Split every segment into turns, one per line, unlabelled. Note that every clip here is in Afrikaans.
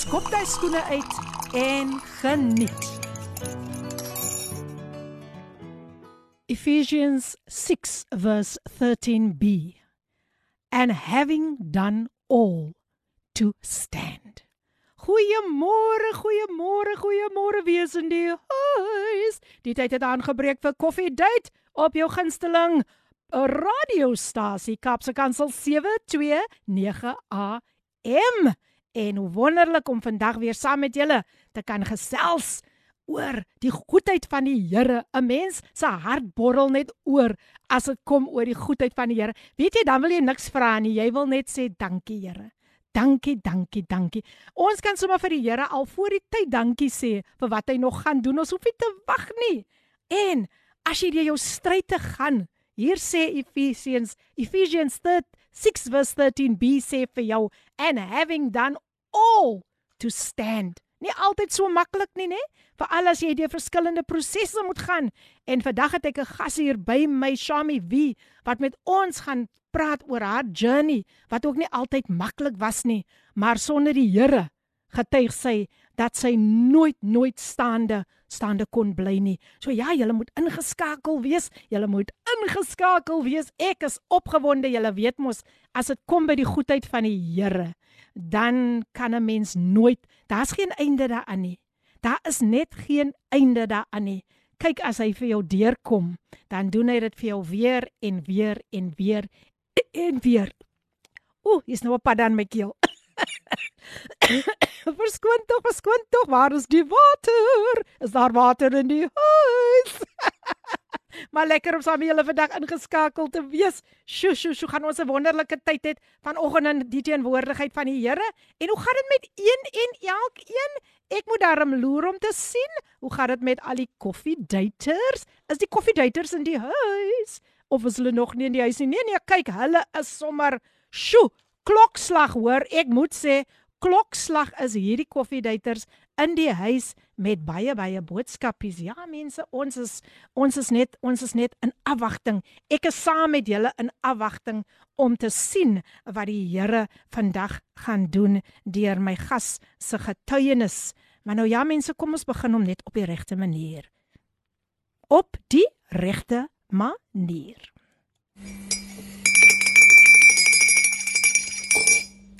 skop jy skoene uit en geniet. Ephesians 6 verse 13b and having done all to stand. Goeiemôre, goeiemôre, goeiemôre wees in die huis. Die tyd het aangebreek vir koffie date op jou gunsteling radiostasie Kapse Kansel 729 AM. En hoe wonderlik om vandag weer saam met julle te kan gesels oor die goedheid van die Here. 'n Mens se hart borrel net oor as dit kom oor die goedheid van die Here. Weet jy, dan wil jy niks vra nie. Jy wil net sê dankie, Here. Dankie, dankie, dankie. Ons kan sommer vir die Here al voor die tyd dankie sê vir wat hy nog gaan doen. Ons hoef nie te wag nie. En as jy deur jou stryd te gaan, Hier sê Ephesians Ephesians 6 verse 13b sê vir jou and having done all to stand. Nie altyd so maklik nie, nê? Veral as jy deur verskillende prosesse moet gaan. En vandag het ek 'n gas hier by my, Shami V, wat met ons gaan praat oor haar journey wat ook nie altyd maklik was nie, maar sonder die Here getuig sy dat sy nooit nooit staande staande kon bly nie. So ja, julle moet ingeskakel wees. Julle moet ingeskakel wees. Ek is opgewonde. Julle weet mos as dit kom by die goedheid van die Here, dan kan 'n mens nooit, daar's geen einde daaraan nie. Daar is net geen einde daaraan nie. Kyk as hy vir jou deurkom, dan doen hy dit vir jou weer en weer en weer en weer. Ooh, is nou 'n pad aan my keel. Verskoon tog, verskoon tog, waar is die water? Is daar water in die huis? maar lekker om saam julle vandag ingeskakel te wees. Sjoe, sjoe, sjoe, gaan ons 'n wonderlike tyd hê vanoggend in die teenwoordigheid van die Here. En hoe gaan dit met een en elkeen? Ek moet daarom loer om te sien. Hoe gaan dit met al die koffiedaters? Is die koffiedaters in die huis? Of is hulle nog nie in die huis nie? Nee, nee, kyk, hulle is sommer sjoe, klokslag hoor. Ek moet sê, klokslag is hierdie koffiedaters in die huis met baie baie boodskapies. Ja mense, ons is ons is net ons is net in afwagting. Ek is saam met julle in afwagting om te sien wat die Here vandag gaan doen deur my gas se getuienis. Maar nou ja mense, kom ons begin om net op die regte manier. Op die regte manier.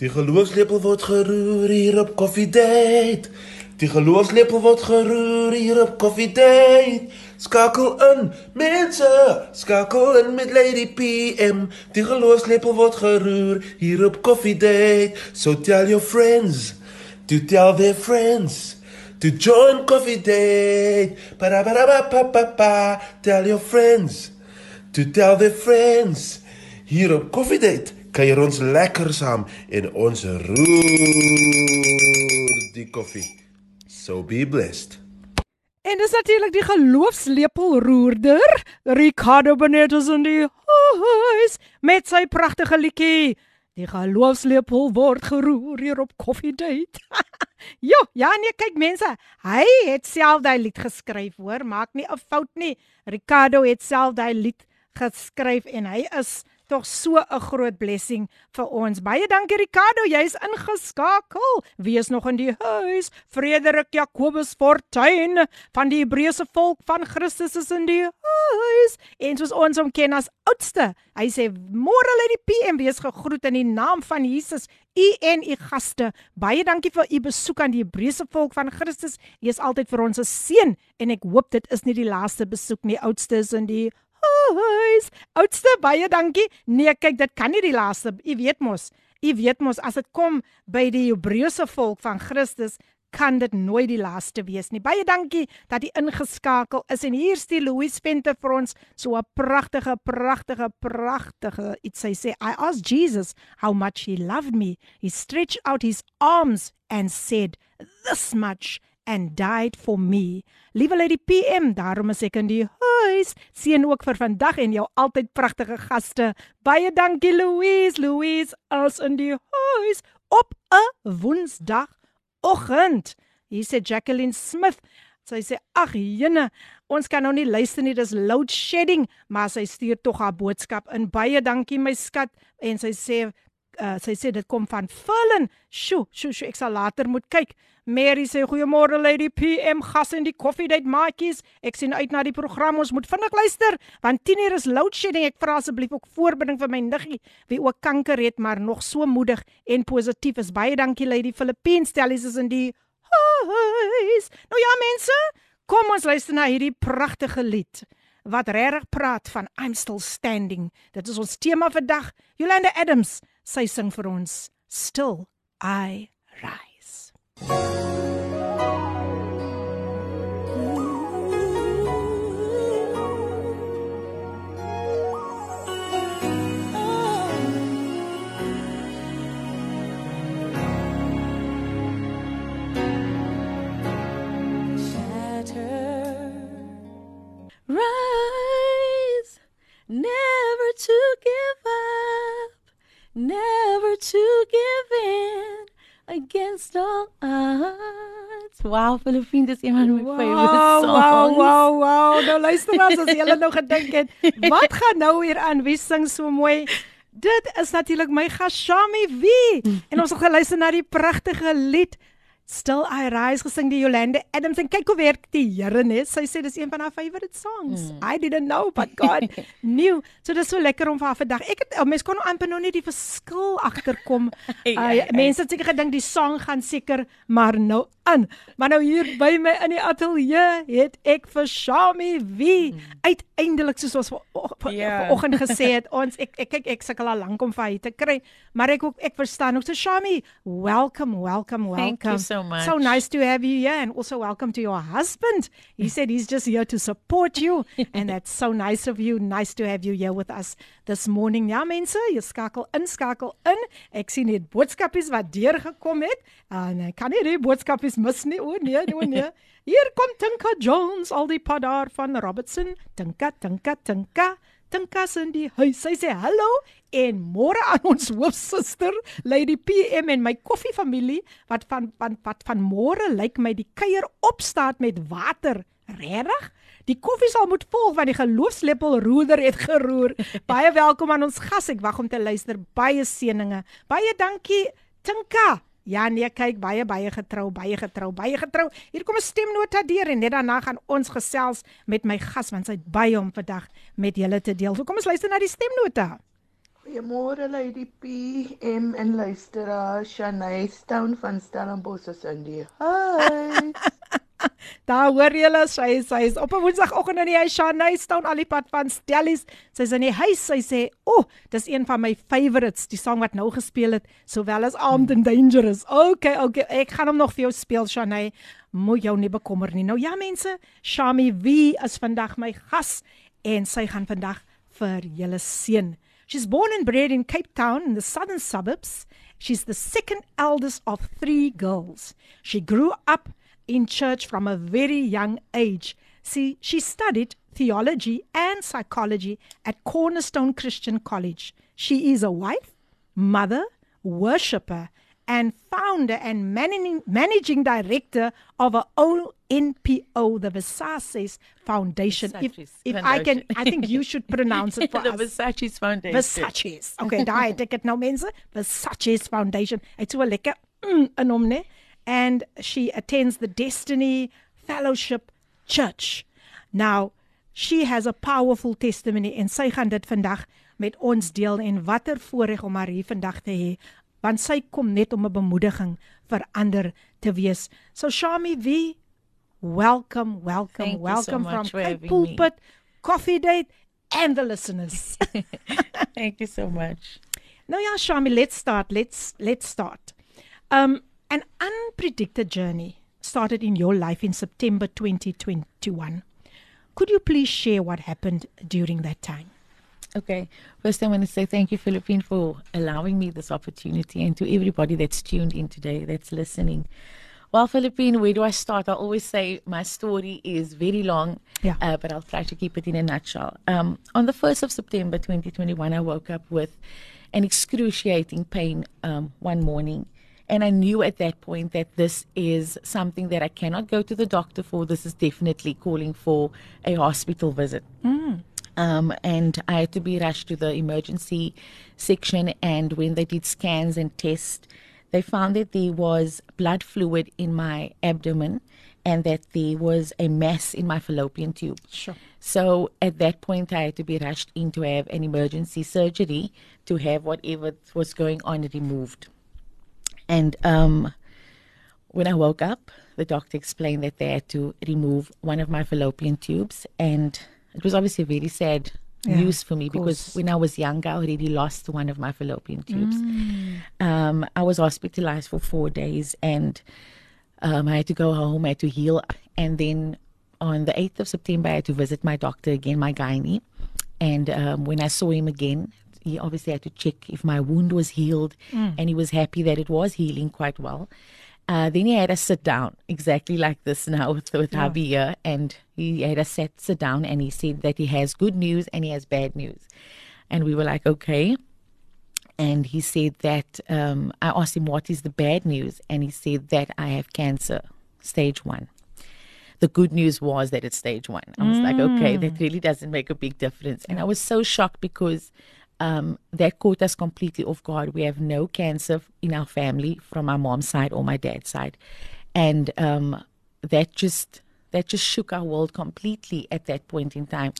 Die geloofslepel word geroer hier op Coffee Date. Die geloofslepel word geroer hier op Coffee Date. Skakel in, mense, skakel in met Lady PM. Die geloofslepel word geroer hier op Coffee Date. So tell your friends, to tell their friends. To join Coffee Date. Ba ba ba ba ba ba ba. Tell your friends. To tell their friends. Hier op Coffee Date kuier ons lekker saam en ons roer die koffie. So be blessed.
En dis natuurlik die geloofslepelroerder, Ricardo Benetos in die huis met sy pragtige liedjie. Die geloofslepel word geroer hier op Coffee Date. ja, ja nee, kyk mense, hy het self daai lied geskryf, hoor, maak nie 'n fout nie. Ricardo het self daai lied geskryf en hy is tog so 'n groot blessing vir ons. Baie dankie Ricardo, jy's ingeskakel. Wees nog in die huis. Frederik Jacobus Fortuin van die Hebreëse volk van Christus is in die huis. En soos ons hom ken as oudste. Hy sê môre lê die PM wees gegroet in die naam van Jesus. U en u gaste, baie dankie vir u besoek aan die Hebreëse volk van Christus. U is altyd vir ons 'n seën en ek hoop dit is nie die laaste besoek nie. Oudstes in die huis. Oudste baie dankie. Nee, kyk, dit kan nie die laaste. U weet mos, u weet mos as dit kom by die Hebreëse volk van Christus kan dit nooit die laaste wees nie. Baie dankie dat jy ingeskakel is en hier stuur Louis Venter vir ons so 'n pragtige pragtige pragtige iets hy sê I asked Jesus how much he loved me. He stretched out his arms and said this much and died for me. Liewe Lady PM, daarom is ek in die huis. Seën ook vir vandag en jou altyd pragtige gaste. Baie dankie Louise, Louise as in die huis op 'n Woensdagoggend. Hier sê Jacqueline Smith. Sy sê ag jene, ons kan nou nie luister nie, dis load shedding, maar sy stuur tog haar boodskap in. Baie dankie my skat en sy sê uh, sy sê dit kom van Fullen. Sjoe, sjoe, sjoe, ek sal later moet kyk. Mary sê goeiemôre Lady PM gas in die koffiedייט maatjies. Ek sien uit na die program. Ons moet vinnig luister want 10uur is load shedding. Ek vra asseblief ook voorbinding vir my niggie wie ook kanker het maar nog so moedig en positief is. Baie dankie Lady Philippine. Stellies is in die huis. Nou ja mense, kom ons luister na hierdie pragtige lied wat regtig praat van I'm still standing. Dit is ons tema vir dag. Yolanda Adams, sy sing vir ons Still I Rise.
Rise, never to give up, never to give in against all odds. Wow, Philippine, dis een van my favorite
Wow,
songs.
wow, wow, wow. Nou luister as as julle nou gedink het, wat gaan nou hier aan? Wie sing so mooi? Dit is natuurlik my gas Shami V. En ons het geluister na die pragtige lied Still I Rise gesing deur Jolande Adams en kyk hoe werk die Here net. Sy sê dis een van haar favorite songs. I didn't know but God knew. So dis so lekker om vir haar vandag. Ek het mense kon nou amper nog nie die verskil agterkom.
Ja,
Uh,
ja.
mense het seker gedink die sang gaan seker maar nou aan. Maar nou hier by my in die ateljee het ek vir Shami wie uiteindelik soos ons ver- ver-
Ja.
vanoggend gesê het ons ek ek kyk ek sukkel al lank om vir haar te kry, maar ek ek verstaan ook so Shami, welcome, welcome, welcome.
Thank you so much.
So nice to have you here and also welcome to your husband. He said he's just here to support you and that's so nice of you. Nice to have you here with us this morning. Ja mense, jy skakel in, skakel in. Ek sien net boodskapies wat deurgekom het. En ek kan nie die boodskapies mis nie. O nee, o nee. Hier kom Tinka Jones, al die pad daar van Robertson. Tinka, Tinka, Tinka. Tinka's in die huis. Sy sê hallo en môre aan ons hoofsuster Lady PM en my koffiefamilie wat van van wat van môre lyk my die kuier opstaat met water. Regtig? Die koffie sal moet volg want die geloofslepel roeder het geroer. Baie welkom aan ons gas. Ek wag om te luister. Baie seëninge. Baie dankie Tinka. Ja nee, kyk baie baie getrou, baie getrou, baie getrou. Hier kom 'n stemnota deur en net daarna gaan ons gesels met my gas want sy het baie om vandag met julle te deel. So kom ons luister na die stemnota.
Goeiemôre Lady PM en luisteraar Shanay Stone van Stellenbosch is in die huis.
Daar hoor julle, sy sy is op 'n Woensdagoggend in die huis, Shanay staan al die pad van Stellies. Sy's in die huis. Sy sê, "O, oh, dis een van my favorites, die sang wat nou gespeel het, sowel as Armed and Dangerous." Okay, okay, ek gaan hom nog vir jou speel, Shanay. Moet jou nie bekommer nie. Nou ja, mense, Shami V is vandag my gas en sy gaan vandag vir julle seën. She's born and bred in Cape Town in the southern suburbs. She's the second eldest of three girls. She grew up in church from a very young age. See, she studied theology and psychology at Cornerstone Christian College. She is a wife, mother, worshipper, and founder and managing, managing director of a ONPO, the Versace's Foundation. If,
Versace's
if I can,
Foundation.
I think you should pronounce it for
the
us.
Versace's Foundation.
Versace's. Okay, daai het ek dit nou mense. Versace's Foundation. Hy't so lekker mm, in hom, né? And she attends the Destiny Fellowship Church. Now, she has a powerful testimony en sy gaan dit vandag met ons deel en watter voorreg om haar hier vandag te hê want sy kom net om 'n bemoediging vir ander te wees. So Shami V, welcome, welcome,
Thank so
welcome
much
from Cape. Pulpit Coffee Date and the listeners.
Thank you so much.
Nou ja, Shami, let's start. Let's let's start. Um an unpredicted journey started in your life in September 2021. Could you please share what happened during that time?
Okay. First, I want to say thank you, Philippine, for allowing me this opportunity and to everybody that's tuned in today, that's listening.
Well, Philippine, where do I start? I always say my story is very long,
Yeah.
uh, but I'll try to keep it in a nutshell. Um, on the 1st of September 2021, I woke up with an excruciating pain um, one morning. And I knew at that point that this is something that I cannot go to the doctor for. This is definitely calling for a hospital visit. Um, and I had to be rushed to the emergency section. And when they did scans and tests, they found that there was blood fluid in my abdomen and that there was a mass in my fallopian tube.
Sure.
So at that point, I had to be rushed in to have an emergency surgery to have whatever was going on removed. And um, when I woke up, the doctor explained that they had to remove one of my fallopian tubes. And it was obviously very sad
Yeah,
news for me because when I was younger, I already lost one of my fallopian tubes.
Mm.
Um, I was hospitalized for four days and um, I had to go home, I had to heal. And then on the 8th of September, I had to visit my doctor again, my gynae. And um, when I saw him again, he obviously had to check if my wound was healed, and he was happy that it was healing quite well. Uh, then he had us sit down, exactly like this now with, with here, and he had us sit, sit down, and he said that he has good news and he has bad news. And we were like, okay. And he said that um, I asked him what is the bad news, and he said that I have cancer, stage one. The good news was that it's stage one. I was like, okay, that really doesn't make a big difference. And I was so shocked because um, that caught us completely off guard. We have no cancer in our family from my mom's side or my dad's side, and um, that just that just shook our world completely at that point in time.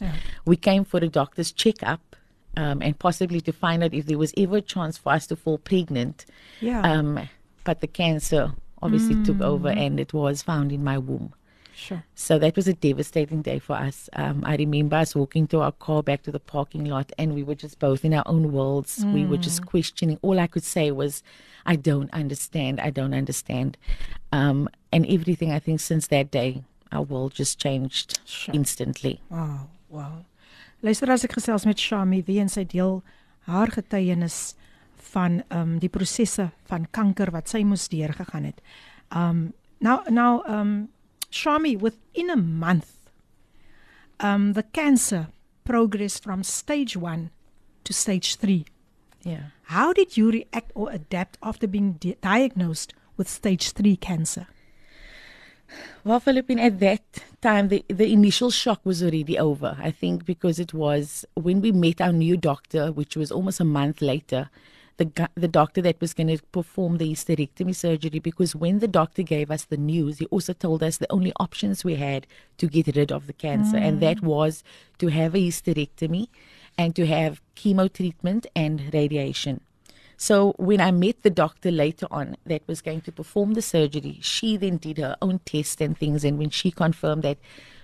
We came for a doctor's checkup um, and possibly to find out if there was ever a chance for us to fall pregnant.
Yeah.
Um, but the cancer obviously took over, and it was found in my womb.
Sure.
So that was a devastating day for us. Um, I remember us walking to our car back to the parking lot, and we were just both in our own worlds. We were just questioning. All I could say was, I don't understand. I don't understand. Um, and everything, I think, since that day, our world just changed
Sure.
instantly.
Wow, wow. Luister as ek gesels met Shami, wie en sy deel haar getuienis van um, die prosesse van kanker wat sy moes deurgegaan het. Um now now um Shami within a month um the cancer progressed from stage 1 to stage 3.
Yeah.
How did you react or adapt after being di- diagnosed with stage 3 cancer?
Well, Philippine, at that time, the, the initial shock was already over. I think because it was when we met our new doctor, which was almost a month later, the the doctor that was going to perform the hysterectomy surgery. Because when the doctor gave us the news, he also told us the only options we had to get rid of the cancer, and that mm. was to have a hysterectomy and to have chemo treatment and radiation. So when I met the doctor later on that was going to perform the surgery, she then did her own tests and things. And when she confirmed that,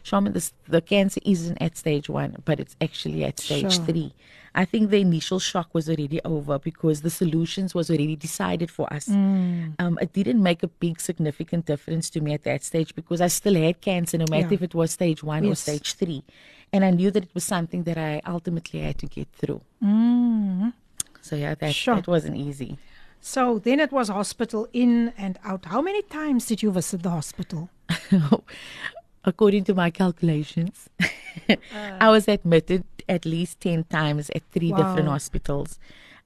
Shaman, this, the cancer isn't at stage one, but it's actually at stage
Sure.
three. I think the initial shock was already over because the solutions was already decided for us. Um, it didn't make a big significant difference to me at that stage because I still had cancer, no matter
Yeah.
if it was stage one or stage three. And I knew that it was something that I ultimately had to get through. So yeah, that,
Sure.
that wasn't easy.
So then it was hospital in and out. How many times did you visit the hospital?
according to my calculations, I was admitted at least 10 times at three different hospitals.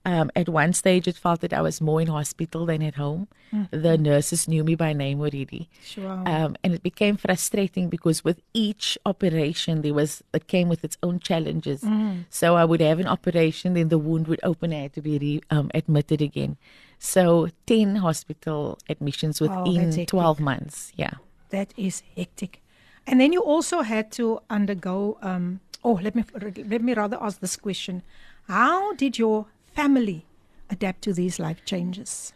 Um, at one stage, it felt that I was more in hospital than at home. The nurses knew me by name already.
Sure.
Um, and it became frustrating because with each operation, there was it came with its own challenges. So I would have an operation, then the wound would open, I had to be re, um, admitted again. So 10 hospital admissions within
hectic.
12 months. Yeah.
That is hectic. And then you also had to undergo um oh let me let me rather ask this question. How did your family adapt to these life changes?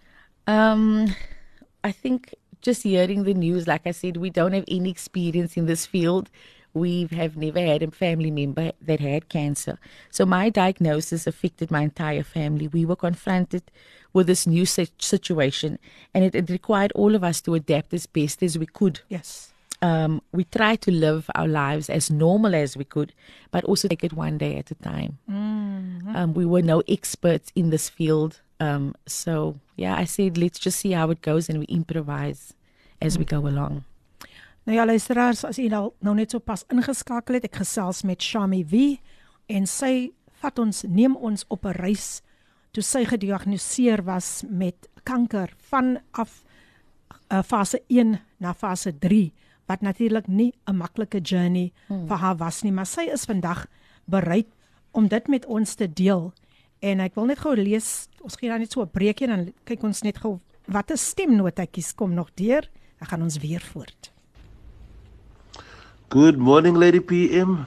Um, I think just hearing the news, like I said, we don't have any experience in this field. We have never had a family member that had cancer. So my diagnosis affected my entire family. We were confronted with this new situation, and it, it required all of us to adapt as best as we could.
Yes.
Um, we tried to live our lives as normal as we could, but also take it one day at a time. Um, we were no experts in this field. Um, so, yeah, I said, let's just see how it goes and we improvise as we go along.
Nou ja, luisteraars, as u nou, nou net so pas ingeskakel het, ek gesels met Shami V en sy vat ons neem ons op 'n reis toe sy gediagnoseer was met kanker vanaf uh, fase 1 na fase 3 wat natuurlik nie 'n maklike journey hmm. vir haar was nie, maar sy is vandag bereid om dit met ons te deel. En ek wil net gou lees, ons gee dan net so 'n breekie dan kyk ons net gou watter stemnotetjies kom nog deur. Dan gaan ons weer voort.
Good morning, Lady PM.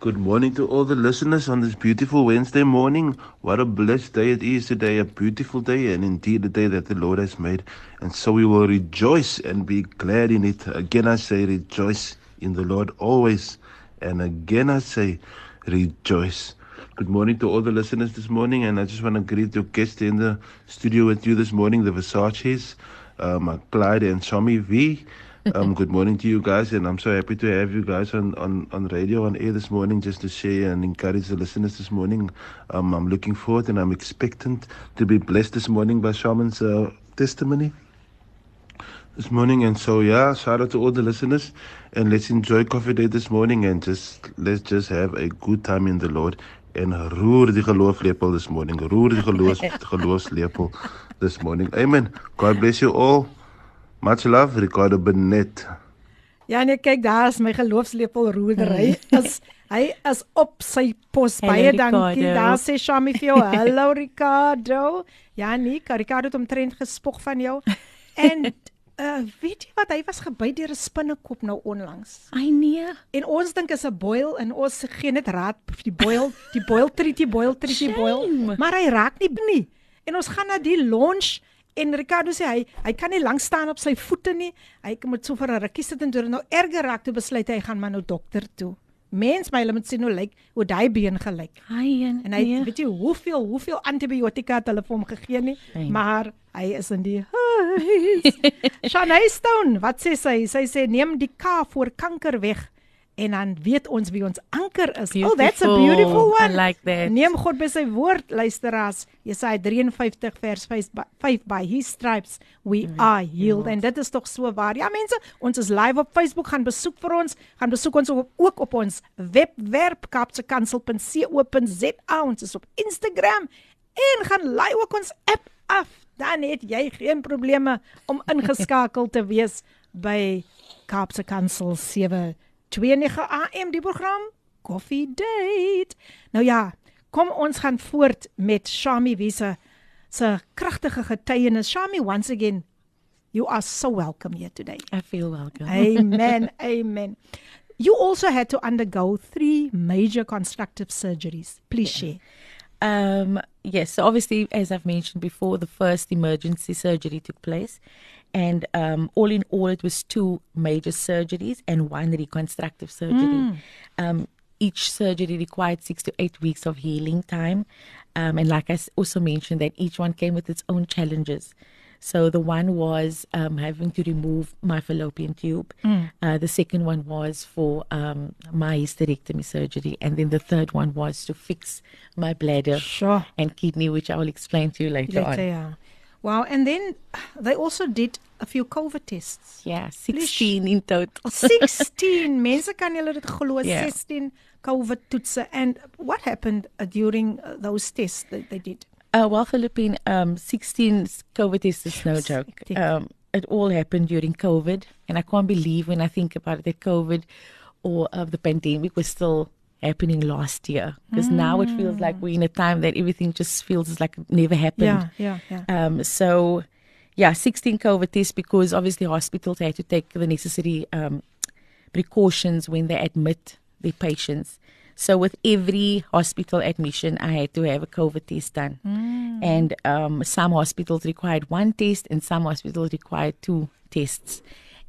Good morning to all the listeners on this beautiful Wednesday morning. What a blessed day it is today, a beautiful day, and indeed a day that the Lord has made. And so we will rejoice and be glad in it. Again, I say, rejoice in the Lord always. And again, I say, rejoice. Good morning to all the listeners this morning, and I just want to greet your guests in the studio with you this morning, the Versace's, um, Clyde and Shami V. Um, good morning to you guys, and I'm so happy to have you guys on, on, on radio on air this morning just to share and encourage the listeners this morning. Um, I'm looking forward and I'm expectant to be blessed this morning by Shaman's uh, testimony this morning. And so, yeah, shout out to all the listeners, and let's enjoy Coffee Day this morning and just let's just have a good time in the Lord. En roer die geloofslepel this morning. Roer die geloofs geloofslepel this morning. Amen. God bless you all. Much love, Ricardo Benet.
Ja nee, kyk daar is my geloofslepel roedery. As hy is op sy pos baie dankie. Daar sê Shami vir jou, "Hallo Ricardo." Ja nee, Ricardo het omtrent gespog van jou. En uh weet jy wat, hy was gebyt deur 'n spinnekop nou onlangs.
Ai nee.
En ons dink is 'n boil en ons gee net raad vir die boil, die boil treaty boil treaty boil,
Shame.
maar hy raak nie nie. En ons gaan na die lunch en Ricardo sê hy hy kan nie lank staan op sy voete nie. Hy moet so vir 'n rukkie sit en toe nou erger raak toe besluit hy gaan maar nou dokter toe. Mens my hulle moet sien hoe lyk hoe daai been gelyk.
Ai en,
En hy
nee.
weet jy hoeveel hoeveel antibiotika het hulle vir hom gegee nie,
Nee.
maar hy is in die huis. Shanae Stone, wat sê sy? Sy sê neem die K voor kanker weg en dan weet ons wie ons anker is. Oh, that's a beautiful
I
one.
like that.
Neem God by sy woord, luisteraars. Jesaja 53 vers 5 by, 5 by his stripes we are healed. En dit is tog so waar. Ja mense, ons is live op Facebook, gaan besoek vir ons, gaan besoek ons op, ook op ons webwerf kapsekansel.co.za. Ons is op Instagram en gaan laai ook ons app af. Dan het jy geen probleme om ingeskakel te wees by Kaapse Kansel 729 AM die program Coffee Date. Nou ja, kom ons gaan voort met Shami Wise se kragtige getuienis. Shami once again, you are so welcome here today.
I feel welcome.
Amen. amen. You also had to undergo three major constructive surgeries. Please share.
Um, yes, so obviously, as I've mentioned before, the first emergency surgery took place. And um, all in all, it was two major surgeries and one reconstructive surgery. Um, each surgery required six to eight weeks of healing time. Um, and like I also mentioned, that each one came with its own challenges. So the one was um, having to remove my fallopian tube. Uh, the second one was for um, my hysterectomy surgery, and then the third one was to fix my bladder
Sure.
and kidney, which I will explain to you later,
Later,
on.
yeah. Wow, and then they also did a few COVID tests.
Yeah, sixteen in total.
16 mense kan julle dit glo
Yeah.
16 COVID toetse and what happened uh, during uh, those tests that they did
Uh, well, Philippine, um, 16 COVID tests is no joke. Um, it all happened during COVID, and I can't believe when I think about it that COVID or uh, the pandemic was still happening last year. Because now it feels like we're in a time that everything just feels like it never happened.
yeah yeah yeah
Um, so, yeah, 16 COVID tests because obviously hospitals had to take the necessary um, precautions when they admit their patients. So, with every hospital admission, I had to have a COVID test done. And um, some hospitals required one test, and some hospitals required two tests.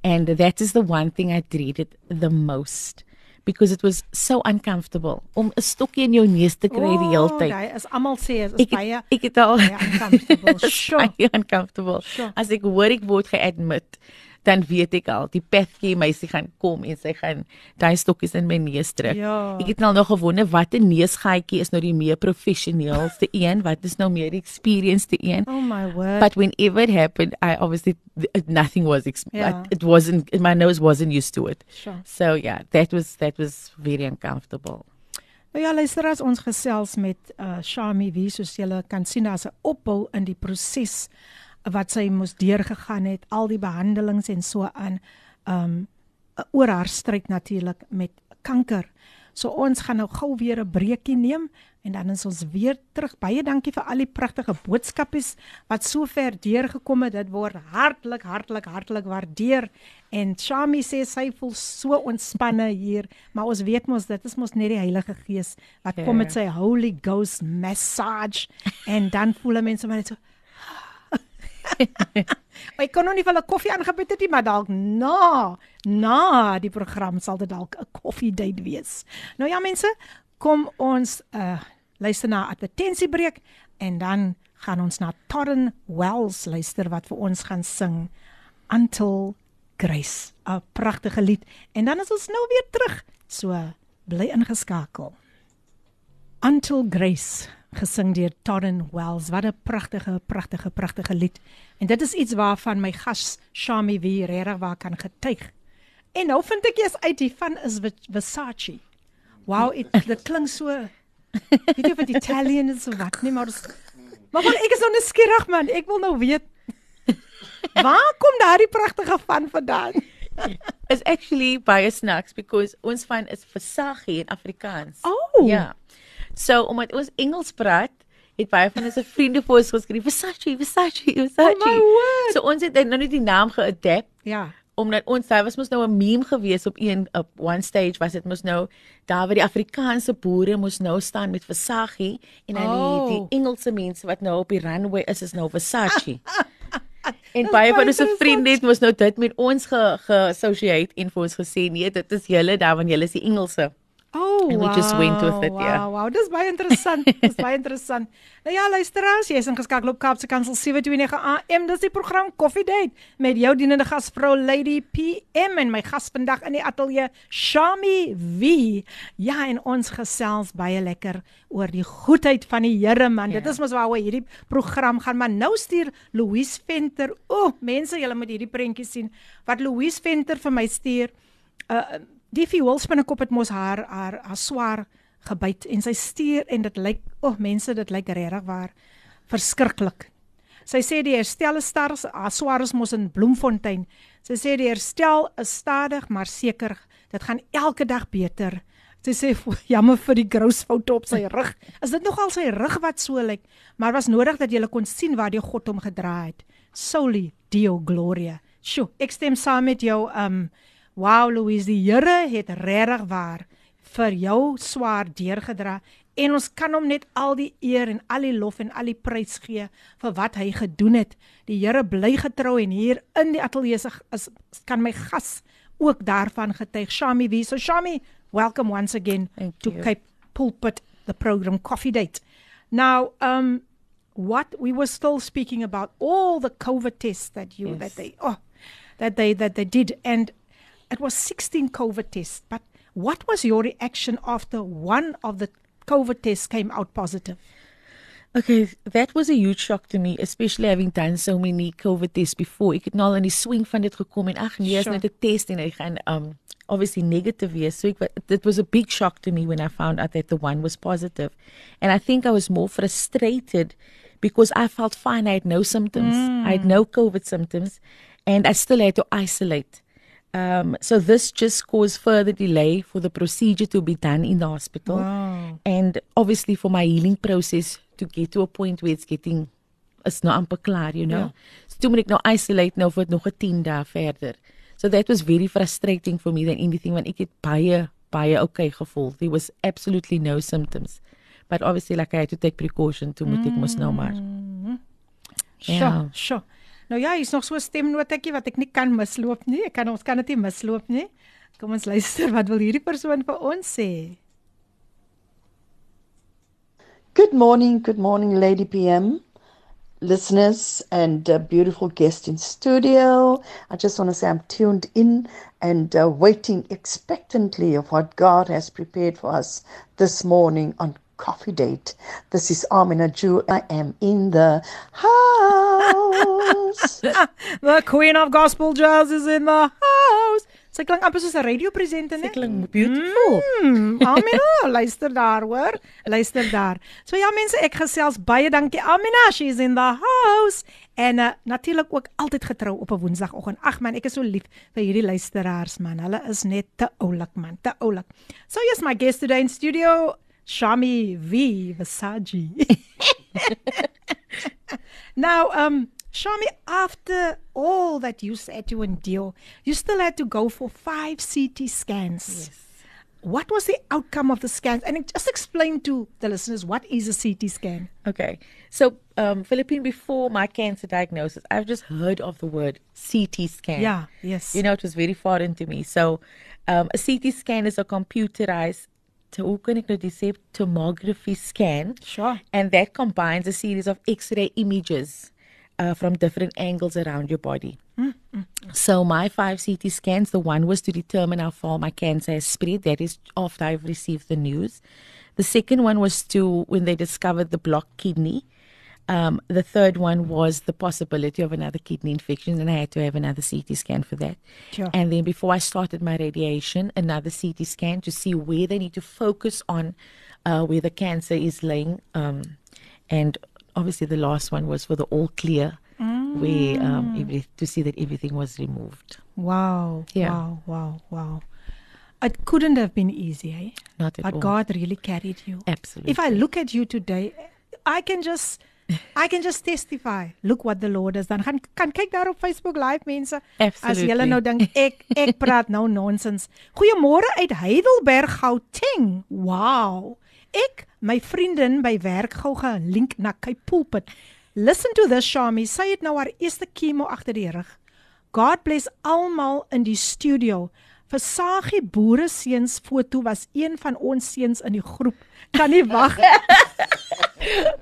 And that is the one thing I dreaded the most because it was so uncomfortable. Om 'n stokkie in jou neus te kry die hele tyd.
daai is almal sê is
Ek
baie
ek het al
baie uncomfortable sure
baie uncomfortable.
Sure.
As ek hoor ek word geadmit, dan weet ek al die petjie meisie gaan kom en sy gaan daai stokkies in my neus druk.
Ja.
Ek het nou nog gewonder watter neusgaatjie is nou die meer professionele een, wat is nou meer experienced een.
Oh my word.
But whenever it happened, I obviously th- nothing was
Yeah.
it wasn't my nose wasn't used to it.
Sure.
So yeah, that was that was very uncomfortable.
Nou ja, luister as ons gesels met uh Shami wie soos julle kan sien as 'n opbou in die proses wat sy moes deurgegaan het, al die behandelings en so aan um oor haar stryd natuurlik met kanker. So ons gaan nou gou weer 'n breekie neem en dan is ons weer terug. Baie dankie vir al die pragtige boodskapies wat sover deurgekom het. Dit word hartlik hartlik hartlik waardeer. En Shami sê sy voel so ontspanne hier, maar ons weet mos dit is mos net die Heilige Gees wat kom met sy Holy Ghost massage en dan voel 'n mens sommer net so Maar ek kon nog nie vir hulle koffie aangebied het nie, maar dalk na na die program sal dit dalk 'n koffie date wees. Nou ja mense, kom ons uh luister na advertensiebreek en dan gaan ons na Torren Wells luister wat vir ons gaan sing Until Grace, 'n pragtige lied. En dan is ons nou weer terug. So bly ingeskakel. Until Grace gesing deur Torren Wells. Wat 'n pragtige, pragtige, pragtige lied. En dit is iets waarvan my gas Shami wie regtig waar kan getuig. En nou vind ek eers uit hiervan is Ver- Versace. Wow, dit dit klink so weet jy of dit Italian is of wat nie, maar dis Maar wel ek is nou nuuskierig man. Ek wil nou weet waar kom daardie pragtige van vandaan?
It's actually baie snacks because ons van is Versace in Afrikaans.
Oh.
Ja. So omdat ons Engels praat, het baie van ons vriende vir ons geskryf Versace, Versace, Versace.
Oh.
So ons het nou net die naam geadapt
Ja.
omdat ons daar was mos nou 'n meme gewees op een op one stage was dit mos nou daar waar die Afrikaanse boere mos nou staan met Versace en dan
Oh.
die, die Engelse mense wat nou op die runway is is nou Versace. en baie van ons vriende het mos nou dit met ons ge geassosieer en vir ons gesê nee dit is julle daar want julle is die Engelse.
Oh,
And we just went with it,
wow,
yeah.
Wow, dis baie interessant. dis baie interessant. Nou ja, luisteraars, jy is ingeskakel op Kaapse Kansel 729 AM. Dis die program Coffee Date met jou dienende gasvrou Lady PM en my gas vandag in die ateljee Shami V. Ja, en ons gesels baie lekker oor die goedheid van die Here man. Dit
Ja.
is mos waaroor hierdie program gaan, maar nou stuur Louise Venter. O, oh, mense, julle moet hierdie prentjie sien wat Louise Venter vir my stuur. Uh die vioolspinnekop het mos haar haar haar swaar gebyt en sy stuur en dit lyk o, oh, mense, dit lyk regtig waar verskriklik. Sy sê die herstel is stadig, haar swaar is mos in Bloemfontein. Sy sê die herstel is stadig maar seker. Dit gaan elke dag beter. Sy sê "Vo- jammer vir die grousfoute op sy rug. Is dit nogal sy rug wat so lyk? Maar was nodig dat jy kon sien waar die God hom gedra het. Soli Dio Gloria. Sjoe, ek stem saam met jou. Um wow Louise, die Here het regtig waar vir jou swaar deurgedra en ons kan hom net al die eer en al die lof en al die prys gee vir wat hy gedoen het. Die Here bly getrou en hier in die ateljee se is kan my gas ook daarvan getuig. Shami wie? So Shami, welcome once again
Thank
to
you.
Cape Pulpit the program Coffee Date. Now, um what we were still speaking about all the COVID tests that you
Yes.
that they oh that they that they did and it was 16 COVID tests. But what was your reaction after one of the COVID tests came out positive?
Okay, that was a huge shock to me, especially having done so many COVID tests before. Ek het nou al in die swing van dit gekom en ag nee, is
Sure.
net 'n test en hy gaan um obviously negative wees. So ek it was a big shock to me when I found out that the one was positive. And I think I was more frustrated because I felt fine. I had no symptoms. I had no COVID symptoms and I still had to isolate. Um, so this just caused further delay for the procedure to be done in the hospital
Wow.
and obviously for my healing process to get to a point where it's getting it's nou amper klaar, you know.
Ja.
So toe moet ek nou isolate nou vir nog 'n 10 dae verder. So that was very frustrating for me than anything when ek het baie baie okay gevoel. There was absolutely no symptoms. But obviously like I had to take precaution to moet ek mos nou maar.
Sjoe,
Ja.
sjoe. Nou ja, hier's nog so 'n stemnotetjie wat ek nie kan misloop nie. Ek kan ons kan dit nie misloop nie. Kom ons luister wat wil hierdie persoon vir ons sê.
Good morning, good morning, Lady PM. listeners and uh, beautiful guest in studio. I just want to say I'm tuned in and uh, waiting expectantly of what God has prepared for us this morning on Coffee Date. This is Amina Jew. I am in the house.
The Queen of Gospel Jazz is in the house. Sy klink amper soos 'n radiopresenter, né?
Dit klink beautiful.
Mm, Amina, luister daar, hoor. Luister daar. So ja mense, ek gesels baie dankie Amina, she's in the house. En uh, natuurlik ook altyd getrou op 'n Woensdagoggend. Ag man, ek is so lief vir hierdie luisteraars man. Hulle is net te oulik man, te oulik. So yes, my guest today in studio, Shami V Versace. now, um Shami, after all that you had to endure, you still had to go for five CT scans.
Yes.
What was the outcome of the scans? And just explain to the listeners what is a CT scan.
Okay. So, um, Philippine, before my cancer diagnosis, I've just heard of the word CT scan.
Yeah, yes.
You know, it was very foreign to me. So, um, a CT scan is a computerized hoe kan ek nou dit sê tomography scan
Sure.
and that combines a series of x-ray images uh, from different angles around your body. So my five CT scans, the one was to determine how far my cancer has spread. That is after I've received the news. The second one was to when they discovered the blocked kidney. Um, the third one was the possibility of another kidney infection, and I had to have another CT scan for that.
Sure.
And then before I started my radiation, another CT scan to see where they need to focus on uh, where the cancer is laying. Um, and obviously, the last one was for the all clear, where um, every, to see that everything was removed.
Wow.
Yeah.
Wow, wow, wow. It couldn't have been easy, eh?
Not at
But
all.
God really carried you.
Absolutely.
If I look at you today, I can just I can just testify. Look what the Lord has done. Gaan kan kyk daar op Facebook live mense. As
Absolutely.
julle nou dink ek ek praat nou nonsens. Goeiemôre uit Heidelberg, Gauteng. Wow. Ek my vriendin by werk gou gelink na Cape Pulpit. Listen to this Shami. Sy het nou haar eerste chemo agter die rug. God bless almal in die studio. Versagie boere seuns foto was een van ons seuns in die groep. Kan nie wag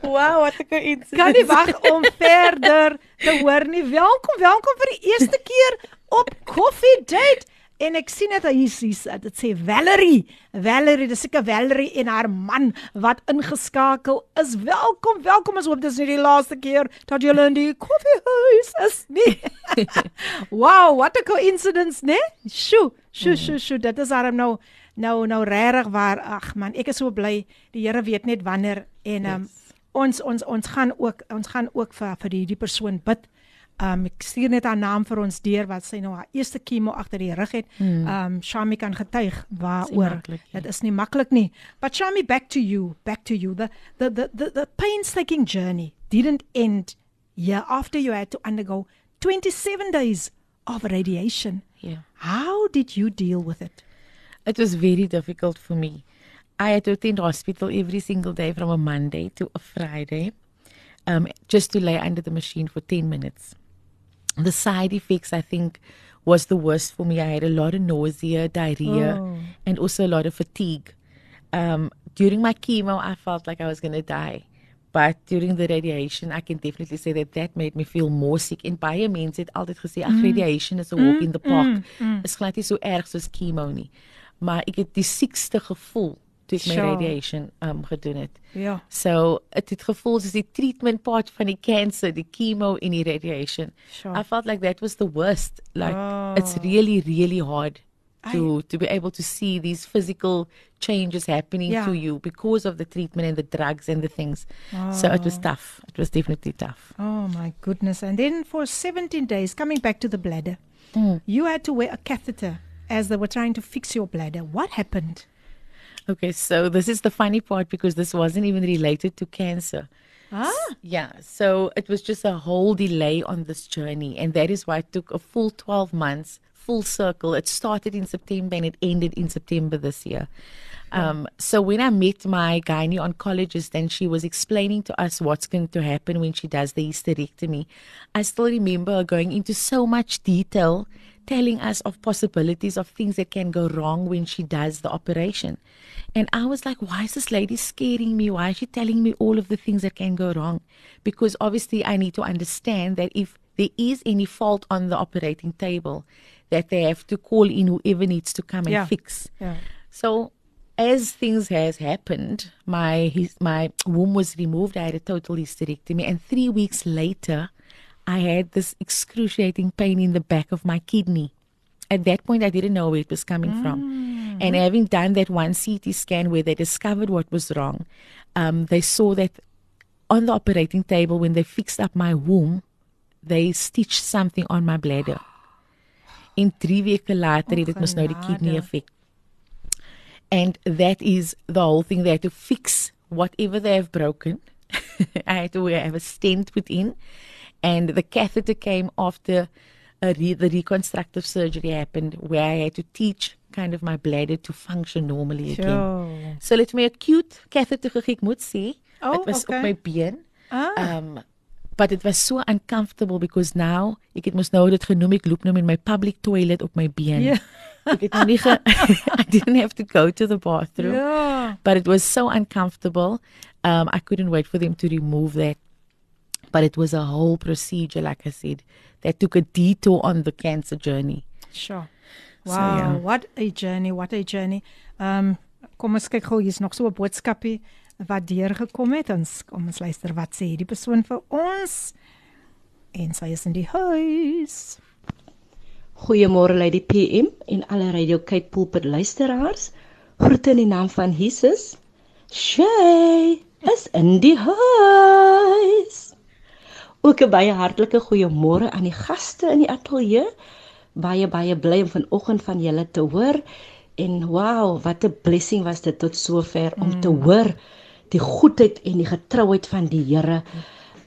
wow, what a coincidence.
kan nie wag om verder te hoor nie. Welkom, welkom vir die eerste keer op Coffee Date. En ek sien dit hier is dit sê Valerie. Valerie, dis seker Valerie en haar man wat ingeskakel is. Welkom, welkom. Ons hoop dis nie die laaste keer dat julle in die koffiehuis is nie. wow, what a coincidence, né? Sjoe, sjoe, sjoe, sjoe. Dit is arm nou nou nou regtig waar. Ag man, ek is so bly. Die Here weet net wanneer en um, ons ons ons gaan ook ons gaan ook vir vir die, die persoon bid. Um ek stuur net haar naam vir ons deur wat sy nou haar eerste chemo agter die rug het.
Hmm.
Um Shami kan getuig waaroor. Dit is nie maklik nie. But Shami back to you, back to you. The the the the, the painstaking journey didn't end year after you had to undergo 27 days of radiation.
Yeah.
How did you deal with it?
It was very difficult for me. I had to attend hospital every single day from a Monday to a Friday, um, just to lay under the machine for 10 minutes. The side effects, I think, was the worst for me. I had a lot of nausea, diarrhea,
Oh.
and also a lot of fatigue. Um, during my chemo, I felt like I was going to die. But during the radiation, I can definitely say that that made me feel more sick. En baie mense het altyd gesê, ag radiation is a walk in the park. Is glad nie so erg soos chemo nie. Maar ek het die siekste gevoel toe ek my
Sure.
radiation um gedoen het.
Ja.
So it het gevoel soos die treatment part van die cancer, die chemo en die radiation.
Sure.
I felt like that was the worst. Like it's
Oh.
really really hard to to be able to see these physical changes happening
Yeah.
to you because of the treatment and the drugs and the things. So it was tough. It was definitely tough.
Oh my goodness. And then for 17 days, coming back to the bladder,
Mm.
you had to wear a catheter as they were trying to fix your bladder. What happened?
Okay, so this is the funny part because this wasn't even related to cancer.
Ah,
Yeah, so it was just a whole delay on this journey, and that is why it took a full 12 months, full circle. It started in September and it ended in September this year. Um, so when I met my gynae oncologist and she was explaining to us what's going to happen when she does the hysterectomy, I still remember going into so much detail, telling us of possibilities of things that can go wrong when she does the operation. And I was like, why is this lady scaring me? Why is she telling me all of the things that can go wrong? Because obviously I need to understand that if there is any fault on the operating table, that they have to call in whoever needs to come and
Yeah.
fix.
Ja.
So as things has happened, my his, my womb was removed. I had a total hysterectomy, and three weeks later, I had this excruciating pain in the back of my kidney. At that point, I didn't know where it was coming from. And having done that one CT scan where they discovered what was wrong, um, they saw that on the operating table when they fixed up my womb, they stitched something on my bladder. En 3 weke later het dit mos nou die kidney effek. And that is the whole thing. They had to fix whatever they have broken. I had to have a stent put in, and the catheter came after a re- the reconstructive surgery happened, where I had to teach kind of my bladder to function normally again. So let my acute catheter gegee, ek moet sê.
Oh,
Dit was
okay.
op my been.
Ah.
Um but it was so uncomfortable because now ek het mos nou dit genoem ek loop nou met my public toilet op my been.
Ja.
Ek het nou nie ge, I didn't have to go to the bathroom.
Ja.
But it was so uncomfortable. Um I couldn't wait for them to remove that. But it was a whole procedure like I said that took a detour on the cancer journey.
Sure.
So,
Wow,
ja.
what a journey, what a journey. Um, kom ons kyk gou, hier's nog so 'n boodskapie wat deurgekom het. Ons kom ons luister wat sê die persoon vir ons. En sy is in die huis.
Goeiemôre Lady PM en alle Radio Cape Pulpit luisteraars. Groete in die naam van Jesus. Shay is in die huis. Ook 'n baie hartlike goeiemôre aan die gaste in die ateljee. Baie baie bly om vanoggend van julle te hoor en wow, wat 'n blessing was dit tot sover om te hoor die goedheid en die getrouheid van die Here.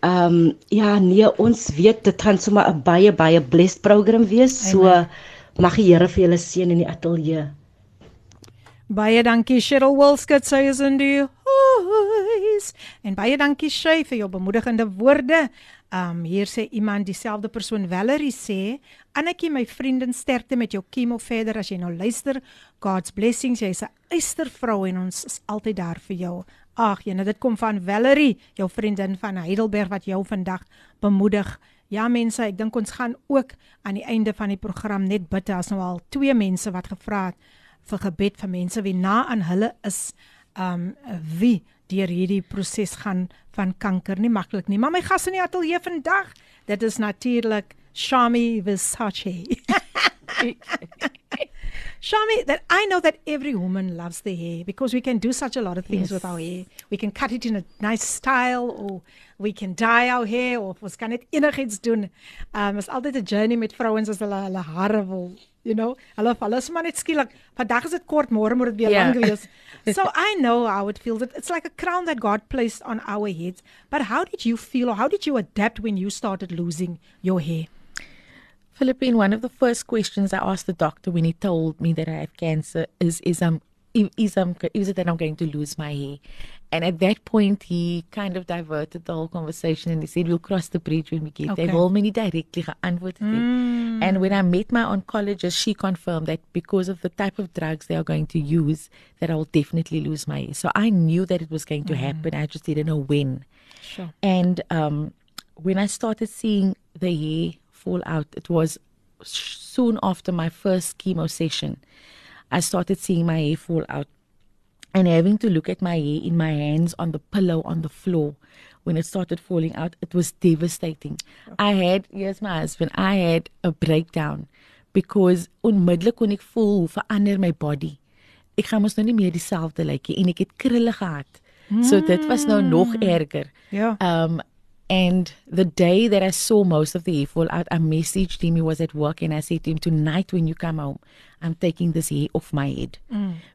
Ehm um, ja, nee, ons weet dit gaan sommer 'n baie baie blessed program wees. So mag die Here vir julle seën in die ateljee.
Baie dankie Cheryl Wilskut, sy is in die huis. En baie dankie Shay vir jou bemoedigende woorde. Um hier sê iemand dieselfde persoon Valerie sê, Annetjie my vriendin sterkte met jou chemo verder as jy nou luister. God's blessings, jy's 'n eystervrou en ons is altyd daar vir jou. Ag, jene, dit kom van Valerie, jou vriendin van Heidelberg wat jou vandag bemoedig. Ja mense, ek dink ons gaan ook aan die einde van die program net bid. Daar's nou al twee mense wat gevra het vir gebed vir mense wie na aan hulle is um wie deur hierdie proses gaan van kanker nie maklik nie. Maar my gas in die ateljee vandag, dit is natuurlik Shami Versace. Shami, that I know that every woman loves their hair because we can do such a lot of things
Yes.
with our hair. We can cut it in a nice style or we can dye our hair of ons kan net enigiets doen. Um is altyd 'n journey met vrouens as hulle hulle hare wil, you know. Hulle hulle is maar net skielik. Vandag is dit kort, môre moet dit weer
Ja.
lang wees. So I know how it feels. It's like a crown that God placed on our heads. But how did you feel or how did you adapt when you started losing your hair?
Philippine, one of the first questions I asked the doctor when he told me that I have cancer is is um is um is it that I'm going to lose my hair? And at that point, he kind of diverted the whole conversation and he said, "We'll cross the bridge when we get
Okay.
there." My nie directly geantwoord het nie. And when I met my oncologist, she confirmed that because of the type of drugs they are going to use, that I will definitely lose my hair. So I knew that it was going to happen. I just didn't know when.
Sure.
And um, when I started seeing the hair fall out, it was soon after my first chemo session. I started seeing my hair fall out and having to look at my hair in my hands on the pillow on the floor. When it started falling out, it was devastating. I had, yes, my husband, I had a breakdown because onmiddellik kon ek voel verander my body. Ek gaan mos nou nie meer dieselfde lyk nie en ek het krulle gehad. So dit was nou nog erger.
Ja.
Um, and the day that I saw most of the hair fall out, I messaged him. He was at work, and I said to him, "Tonight, when you come home, I'm taking this hair off my head."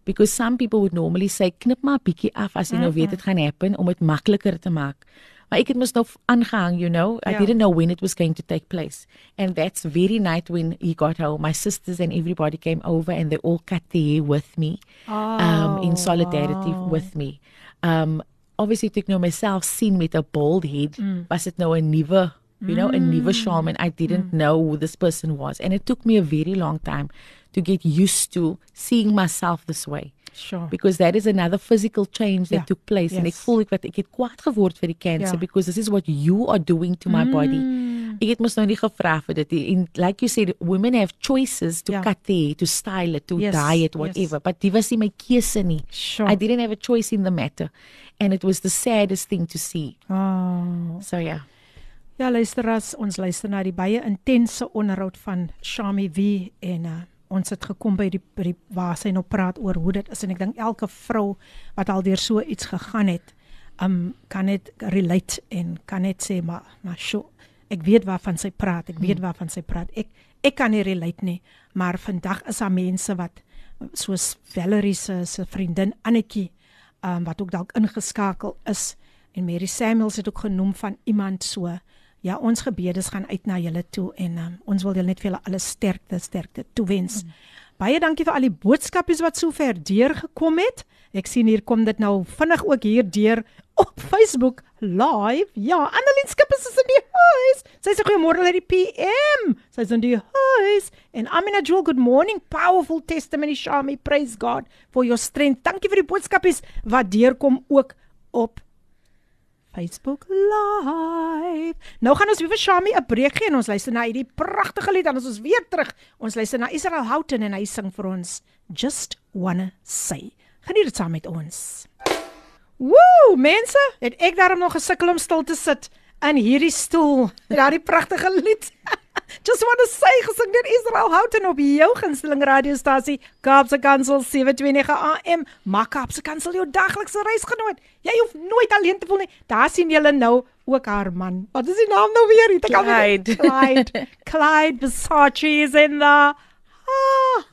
Because some people would normally say, "Knip maar bietjie af as jy nou weet dit gaan happen om dit makliker te maak." Maar ek het mos nou aangehang, you know. I
Ja.
didn't know when it was going to take place. And that's very night when he got home. My sisters and everybody came over and they all cut the hair with me. um in solidarity
wow.
with me. Um obviously toe ek nou myself sien met 'n bald head, was dit nou 'n nuwe you know, 'n nuwe charm shaman. I didn't know who this person was. And it took me a very long time to get used to seeing myself this way.
Sure.
because that is another physical change that
Ja,
took place en ek
yes.
voel ek wat ek het kwaad geword vir die cancer
Ja.
because this is what you are doing to my body. Ek het mos nou nie gevra vir dit nie. en like you said women have choices to
Ja.
cut their hair, to style it, to
Yes,
dye it
yes.
whatever but dit was nie my keuse nie.
Sure.
I didn't have a choice in the matter and it was the saddest thing to see.
Oh.
So yeah.
Ja, luisteras, ons luister na die baie intense onderhoud van Shami V en uh, ons het gekom by die, by die waar sy nou praat oor hoe dit is en ek dink elke vrou wat al deur so iets gegaan het, um kan net relate en kan net sê maar maar sjo, ek weet waarvan sy praat, ek weet waarvan sy praat. Ek ek kan nie relate nie, maar vandag is daar mense wat soos Valerie se se vriendin Annetjie um, wat ook dalk ingeskakel is en Mary Samuels het ook genoem van iemand so ja ons gebedes gaan uit na julle toe en um, ons wil julle net vir julle alle sterkte sterkte toewens. Mm. Baie dankie vir al die boodskapies wat sover deurgekom het. Ek sien hier kom dit nou vinnig ook hier deur op Facebook live. Ja, Annelien Skippers is in die huis. Sy sê goeiemôre uit die PM. Sy's in die huis. En Amina Jewel, good morning. Powerful testimony, Shami. Praise God for your strength. Dankie vir die boodskapies wat deurkom ook op Facebook live. Nou gaan ons weer vir Shami 'n breek gee en ons luister na hierdie pragtige lied is ons weer terug. Ons luister na Israel Houghton en hy sing vir ons Just Wanna Say. Geniet dit saam met ons. Woew, mense, het ek daarom nog gesukkel om stil te sit in hierdie stoel met daardie pragtige lied. Just want to say gesing deur Israel Houghton op jou gunsteling radiostasie Kaapse Kansel 729 AM. Maak Kaapse Kansel jou daglikse reisgenoot. Jy hoef nooit alleen te voel nie. Daar sien julle nou ook haar man. Wat is die naam nou weer? Ek al weer-
Clyde.
Clyde. Clyde Versace is in the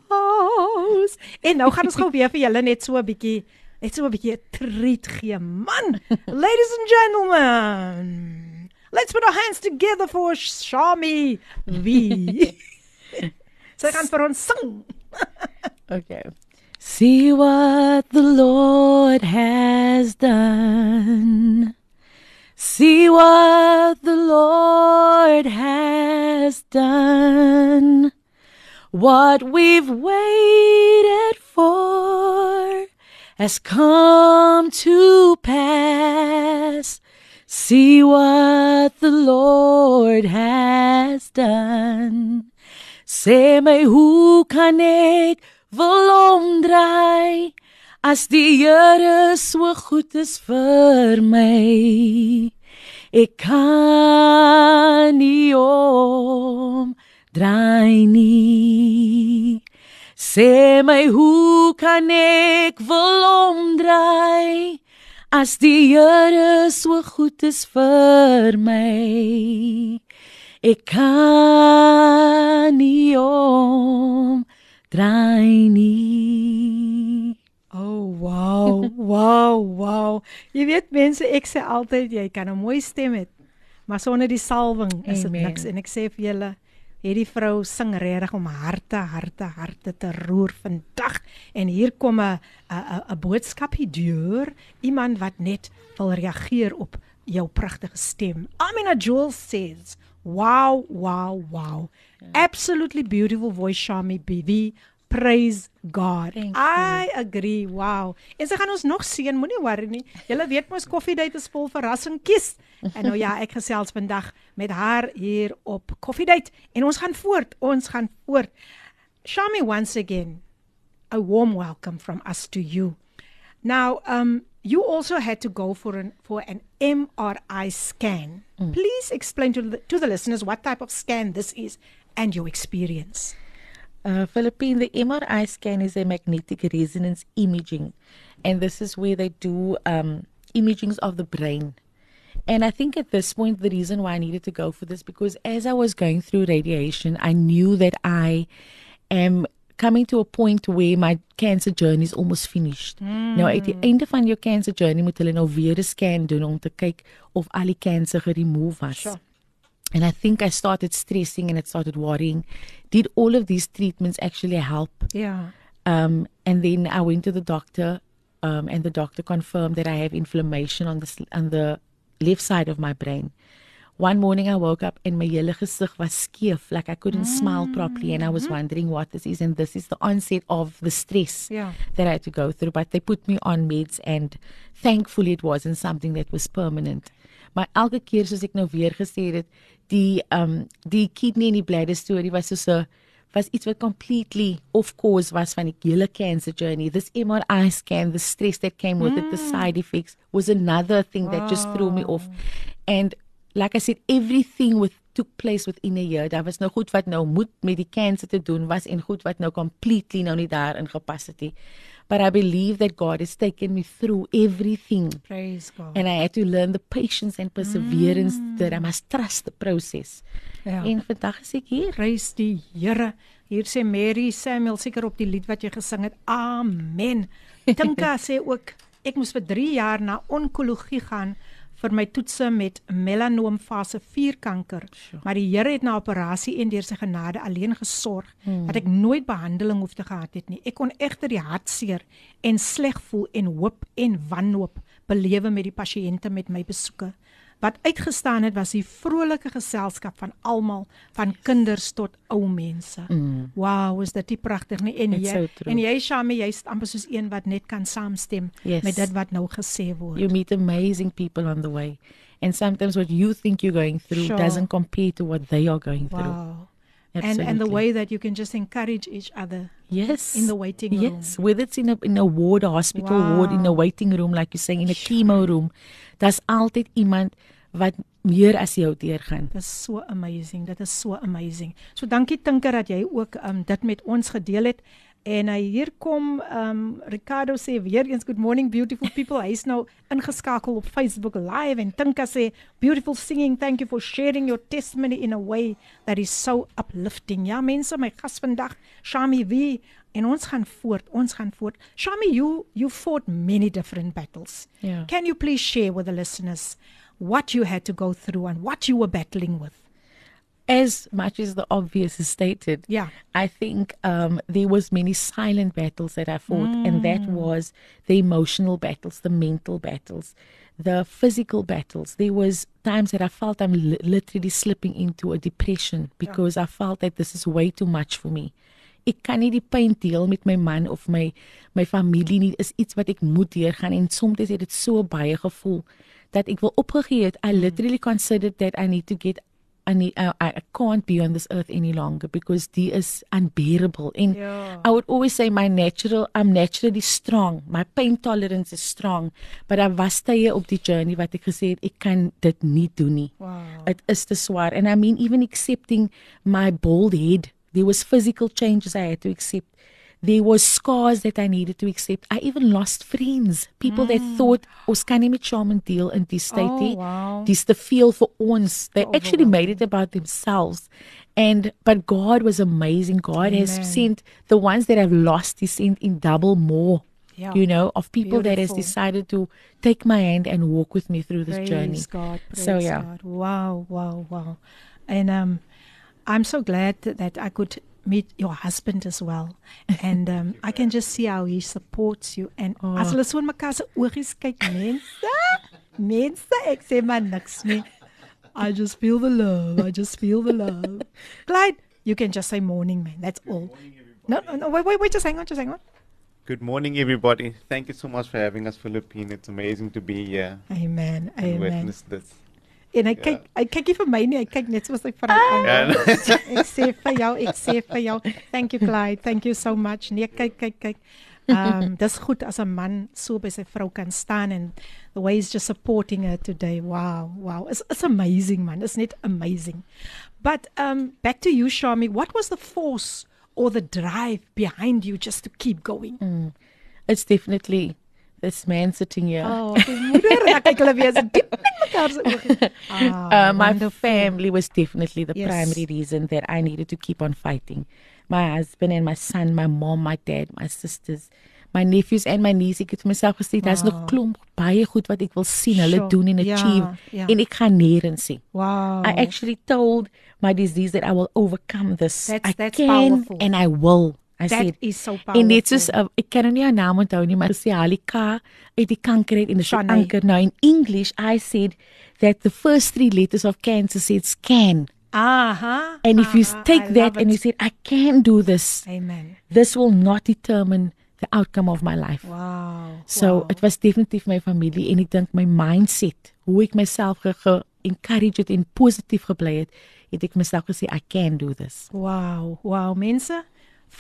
house. En nou gaan ons gou weer vir julle net so 'n bietjie net so 'n bietjie 'n treat gee. Man, ladies and gentlemen. Let's put our hands together for Shami V. Sy gaan vir ons sing.
Okay. See what the Lord has done. See what the Lord has done. What we've waited for has come to pass. See what the Lord has done. Sê my hoe kan ek wil omdraai as die Here so goed is vir my. Ek kan nie om draai nie. Sê my hoe kan ek wil omdraai as die Here so goed is vir my. Ek kan nie om draai nie.
Oh wow, wow, wow. Jy weet mense, ek sê altyd jy kan 'n mooi stem hê, maar sonder die salwing is dit niks en ek sê vir julle Hierdie vrou sing regtig om harte, harte, harte te roer vandag. En hier kom 'n 'n 'n boodskapie deur, iemand wat net wil reageer op jou pragtige stem. Amina Jewel says, "Wow, wow, wow. Absolutely beautiful voice, Shami BV. Praise God.
Thank
I agree. Wow. En sy gaan ons nog seën, moenie worry nie. Julle weet mos koffiedייט is vol verrassing kies. En nou ja, ek gesels vandag met haar hier op koffiedייט en ons gaan voort. Ons gaan voort. Shami once again a warm welcome from us to you. Now, um you also had to go for an for an MRI scan. Please explain to the, to the listeners what type of scan this is and your experience.
Uh, Philippine, the MRI scan is a magnetic resonance imaging, and this is where they do um, imagings of the brain. And I think at this point, the reason why I needed to go for this because as I was going through radiation, I knew that I am coming to a point where my cancer journey is almost finished. Mm. Nou at die einde van jou cancer journey moet hulle nou weer 'n scan doen om te kyk of al die kanker geremove was.
Sure.
And I think I started stressing and it started worrying. Did all of these treatments actually help?
Yeah.
Um, and then I went to the doctor, um, and the doctor confirmed that I have inflammation on the on the left side of my brain. One morning I woke up and my hele gesig was skeef, like I couldn't smile properly, and I was wondering what this is. And this is the onset of the stress
Ja.
that I had to go through. But they put me on meds, and thankfully it wasn't something that was permanent. Maar elke keer soos ek nou weer gesê het, die um die kidney en die bladder storie was so 'n was iets wat completely off course was van die hele cancer journey. This MRI scan, the stress that came with it, the side effects was another thing that just threw me off. And like I said, everything with took place within a year. Daar was nou goed wat nou moet met die cancer te doen was en goed wat nou completely nou nie daarin gepas het nie. But I believe that God has taken me through everything.
Praise God.
And I had to learn the patience and perseverance that I must trust the process.
Ja.
En vandag is ek hier.
Prys die Here. Hier sê Mary Samuel seker op die lied wat jy gesing het. Amen. Tinka sê ook ek moes vir 3 jaar na onkologie gaan vir my toetse met melanoom fase 4 kanker. Maar die Here het na operasie en deur sy genade alleen gesorg hmm. dat ek nooit behandeling hoef te gehad het nie. Ek kon egter die hartseer en sleg voel en hoop en wanhoop belewe met die pasiënte met my besoeke. Wat uitgestaan het was die vrolike geselskap van almal, van kinders tot ou mense. Mm. Wow, is dit nie pragtig nie? En
It's
jy
so
en jy Shami, jy's amper soos een wat net kan saamstem
Yes.
met dit wat nou gesê word.
You meet amazing people on the way. And sometimes what you think you're going through
Sure.
doesn't compare to what they are going through.
wow. And and the
Absolutely.
way that you can just encourage each other
Yes.
in the waiting room.
Yes, whether it's in a in a ward, a hospital
Wow.
ward, in a waiting room, like you're saying, in a chemo room, daar's altyd iemand wat meer as jou deurgaan.
Dit is so amazing. Dit is so amazing. So dankie Tinker dat jy ook um dit met ons gedeel het. En uh, hier kom um Ricardo sê weer eens good morning beautiful people. Hy's nou ingeskakel op Facebook live en Tinka sê beautiful singing. Thank you for sharing your testimony in a way that is so uplifting. Ja mense, my gas vandag Shami V en ons gaan voort. Ons gaan voort. Shami, you you fought many different battles.
Ja.
Can you please share with the listeners what you had to go through and what you were battling with?
As much as the obvious is stated,
Yeah.
I think um, there was many silent battles that I fought, and that was the emotional battles, the mental battles, the physical battles. There was times that I felt I'm li- literally slipping into a depression because I felt that this is way too much for me. Ek kan nie die pyn deel met my man of my my familie nie. Is iets wat ek moet deurgaan en soms het dit so baie gevoel dat ek wil opgegee het. I literally considered that I need to get I need I, I can't be on this earth any longer because die is unbearable. And
Ja.
I would always say my natural I'm naturally strong. My pain tolerance is strong, but I was tye op die journey wat ek gesê het ek kan dit nie doen nie.
Wow.
It is te swaar and I mean even accepting my bald head. There was physical changes I had to accept. There was scars that I needed to accept. I even lost friends. People that thought ons kan nie met Shaman deel in die state
Oh,
nie.
wow.
Dis te veel vir ons. They actually made it about themselves. And but God was amazing. God has sent the ones that have lost, He sent in double more.
Yeah.
You know, of people that has decided to take my hand and walk with me through this
Praise
journey.
God. Praise
So, yeah.
God. Wow, wow, wow. And um I'm so glad that I could meet your husband as well. And um I can just see how he supports you and
Oh.
as hulle so in mekaar se oogies kyk mense, mense ek sê maar niks nie. I just feel the love. I just feel the love. Clyde, you can just say morning man. That's all. No, no, no, wait, wait, wait, just hang on, just hang on.
Good morning, everybody. Thank you so much for having us, Philippine. It's amazing to be here
Amen.
and
Amen.
witness this.
En hy kyk, hy kyk nie vir my nie, hy kyk net soos hy vir hom.
Ja.
ek sê vir jou, ek sê vir jou. Thank you Clyde. Thank you so much. Nee, kyk, kyk, kyk. Um dis goed as 'n man so by sy vrou kan staan en the way he's just supporting her today. Wow, wow. It's it's amazing man. It's net amazing. But um back to you Shami, what was the force or the drive behind you just to keep going?
It's definitely this man sitting here.
Oh, die moeder, ek kyk hulle weer so diep in mekaar se oë.
Uh, my family was definitely the
Yes.
primary reason that I needed to keep on fighting. my husband and my son, my mom, my dad, my sisters, my nephews and my niece. Ek het vir myself gesê daar's
Wow.
nog klomp baie goed wat ek wil sien hulle
Sure.
doen en achieve
ja.
en ek gaan nêrens sien.
Wow.
I actually told my disease that I will overcome this.
That's-
I
that's
can
powerful.
and I will. I
That
said
is so
En dit
powerful.
soos uh, ek kan nou nie haar naam onthou nie, maar sy Halika uit die kanker uit en dit
Shanae.
anker nou in English I said that the first three letters of cancer said scan.
Aha.
And if you
aha,
take
I
that and you
it.
said I can do this,
Amen.
this will not determine the outcome of my life.
Wow.
So
wow.
dit was definitief my familie en ek dink my mindset, hoe ek myself ge encourage het en positief gebly het, het ek myself gesê I can do this.
Wow, wow mense,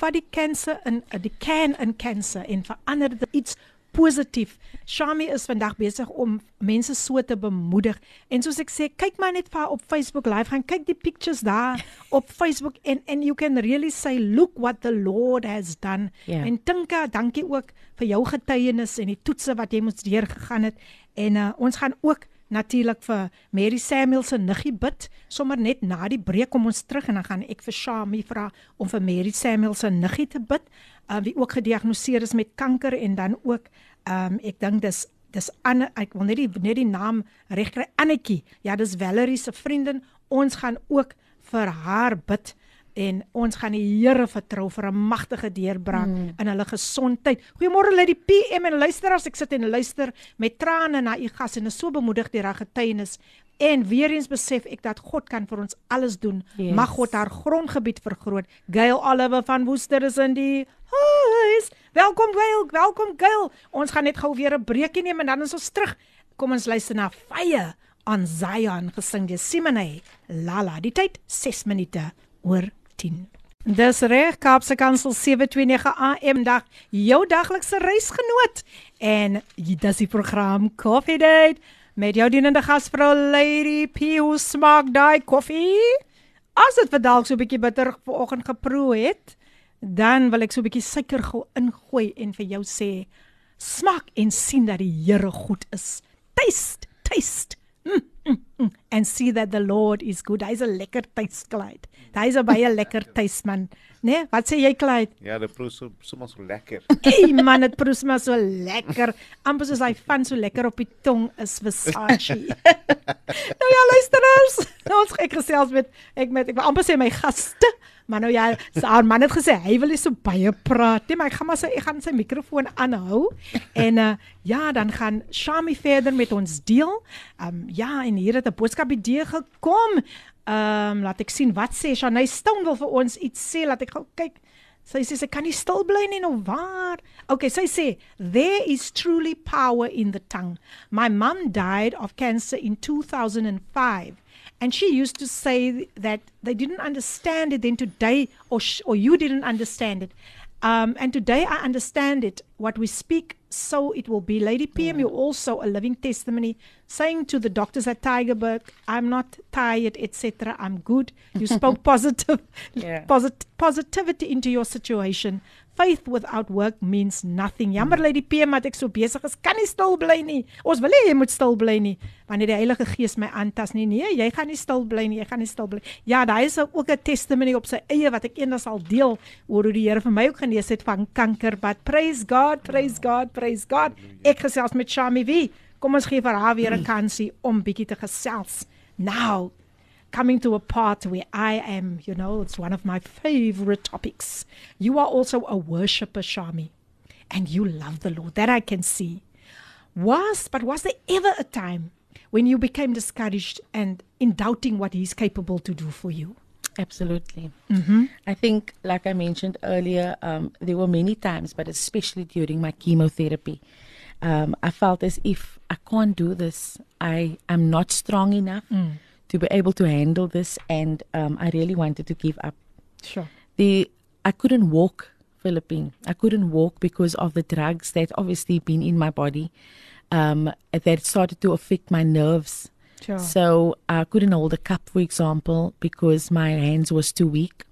vat die kanker in uh, die can in kanker en verander dit iets positief. Shami is vandag besig om mense so te bemoedig. En soos ek sê, kyk maar net vir haar op Facebook live, gaan kyk die pictures daar op Facebook en and you can really say look what the Lord has done.
Ja.
En Tinka, dankie ook vir jou getuienis en die toetse wat jy moes deurgegaan het. En uh, ons gaan ook natuurlik vir Mary Samuel se niggie bid sommer net na die breek kom ons terug en dan gaan ek vir Shami vra om vir Mary Samuel se niggie te bid uh, wie ook gediagnoseer is met kanker en dan ook um, ek dink dis dis Anne ek wil net die net die naam regkry Annetjie. Ja dis Valerie se vriendin. Ons gaan ook vir haar bid en ons gaan die Here vertrou vir 'n magtige deurbraak mm. in hulle gesondheid. Goeiemôre lê die PM en luisteraars, ek sit en luister met trane na u gas en is so bemoedig deur haar getuienis. En weer eens besef ek dat God kan vir ons alles doen.
Yes.
Mag God haar grondgebied vergroot. Gail Oliver van Woester is in die huis. Welkom Gail, welkom Gail. Ons gaan net gou weer 'n breekie neem en dan is ons terug. Kom ons luister na Fire on Zion gesing deur Simone Lala. Die tyd 6 minute oor 10. Dis reg Kaapse Kansel 729 AM dag jou daglikse reisgenoot en dis die program Coffee Date met jou dienende gasvrou Lady P hoe smaak daai koffie? As dit dalk so 'n bietjie bitter vanoggend geproe het, dan wil ek so 'n bietjie suiker gou ingooi en vir jou sê smaak en sien dat die Here goed is. Taste, taste. Mm, mm, mm, and see that the Lord is good. Hy's 'n lekker tuisklaait. Hy's 'n baie lekker tuisman. Né? Nee? Wat sê jy Clyde?
Ja, dit proe so sommer so lekker.
Ey man, dit proes maar so lekker. Amper soos hy van so lekker op die tong is Versace. nou ja, luisteraars, ons ek gesels met ek met ek wil amper sê my gaste, maar nou ja, haar man het gesê hy wil nie so baie praat nie, maar ek gaan maar sy ek gaan sy mikrofoon aanhou en uh, ja, dan gaan Shami verder met ons deel. Ehm um, ja, en hier het 'n boodskap idee gekom. Ehm um, laat ek sien wat sê Shanay Stone wil vir ons iets sê, laat ek gou kyk. Sy sê sy kan nie stil bly nie nou waar. Okay, sy sê there is truly power in the tongue. My mum died of cancer in 2005 and she used to say that they didn't understand it then today or or you didn't understand it. Um, and today I understand it. What we speak, so it will be. Lady PM, you're also a living testimony, saying to the doctors at Tigerberg, I'm not tired, etc. I'm good. You spoke positive,
Yeah.
posit- positivity into your situation. Faith without work means nothing. Jammer Lady PM dat ek so besig is. Kan nie stil bly nie. Ons wil hê jy moet stil bly nie. Wanneer die Heilige Gees my aantas nie. Nee, jy gaan nie stil bly nie. Jy gaan nie stil bly. Ja, daar is ook 'n testimony op sy eie wat ek eendag sal deel oor hoe die Here vir my ook genees het van kanker. But praise God, praise God, praise God. Ek gesels met Shami wie. Kom ons gee vir haar weer 'n kansie om bietjie te gesels. Now, coming to a part where I am, you know, it's one of my favorite topics. You are also a worshipper, Shami, and you love the Lord. That I can see. Was, but was there ever a time when you became discouraged and in doubting what He's capable to do for you?
Absolutely.
Mm-hmm.
I think, like I mentioned earlier, um, there were many times, but especially during my chemotherapy, um, I felt as if I can't do this. I am not strong enough to be able to handle this, and um, I really wanted to give up.
Sure.
The I couldn't walk, Philippine. I couldn't walk because of the drugs that obviously been in my body. Um, that started to affect my nerves.
Sure.
So I couldn't hold a cup, for example, because my hands was too weak,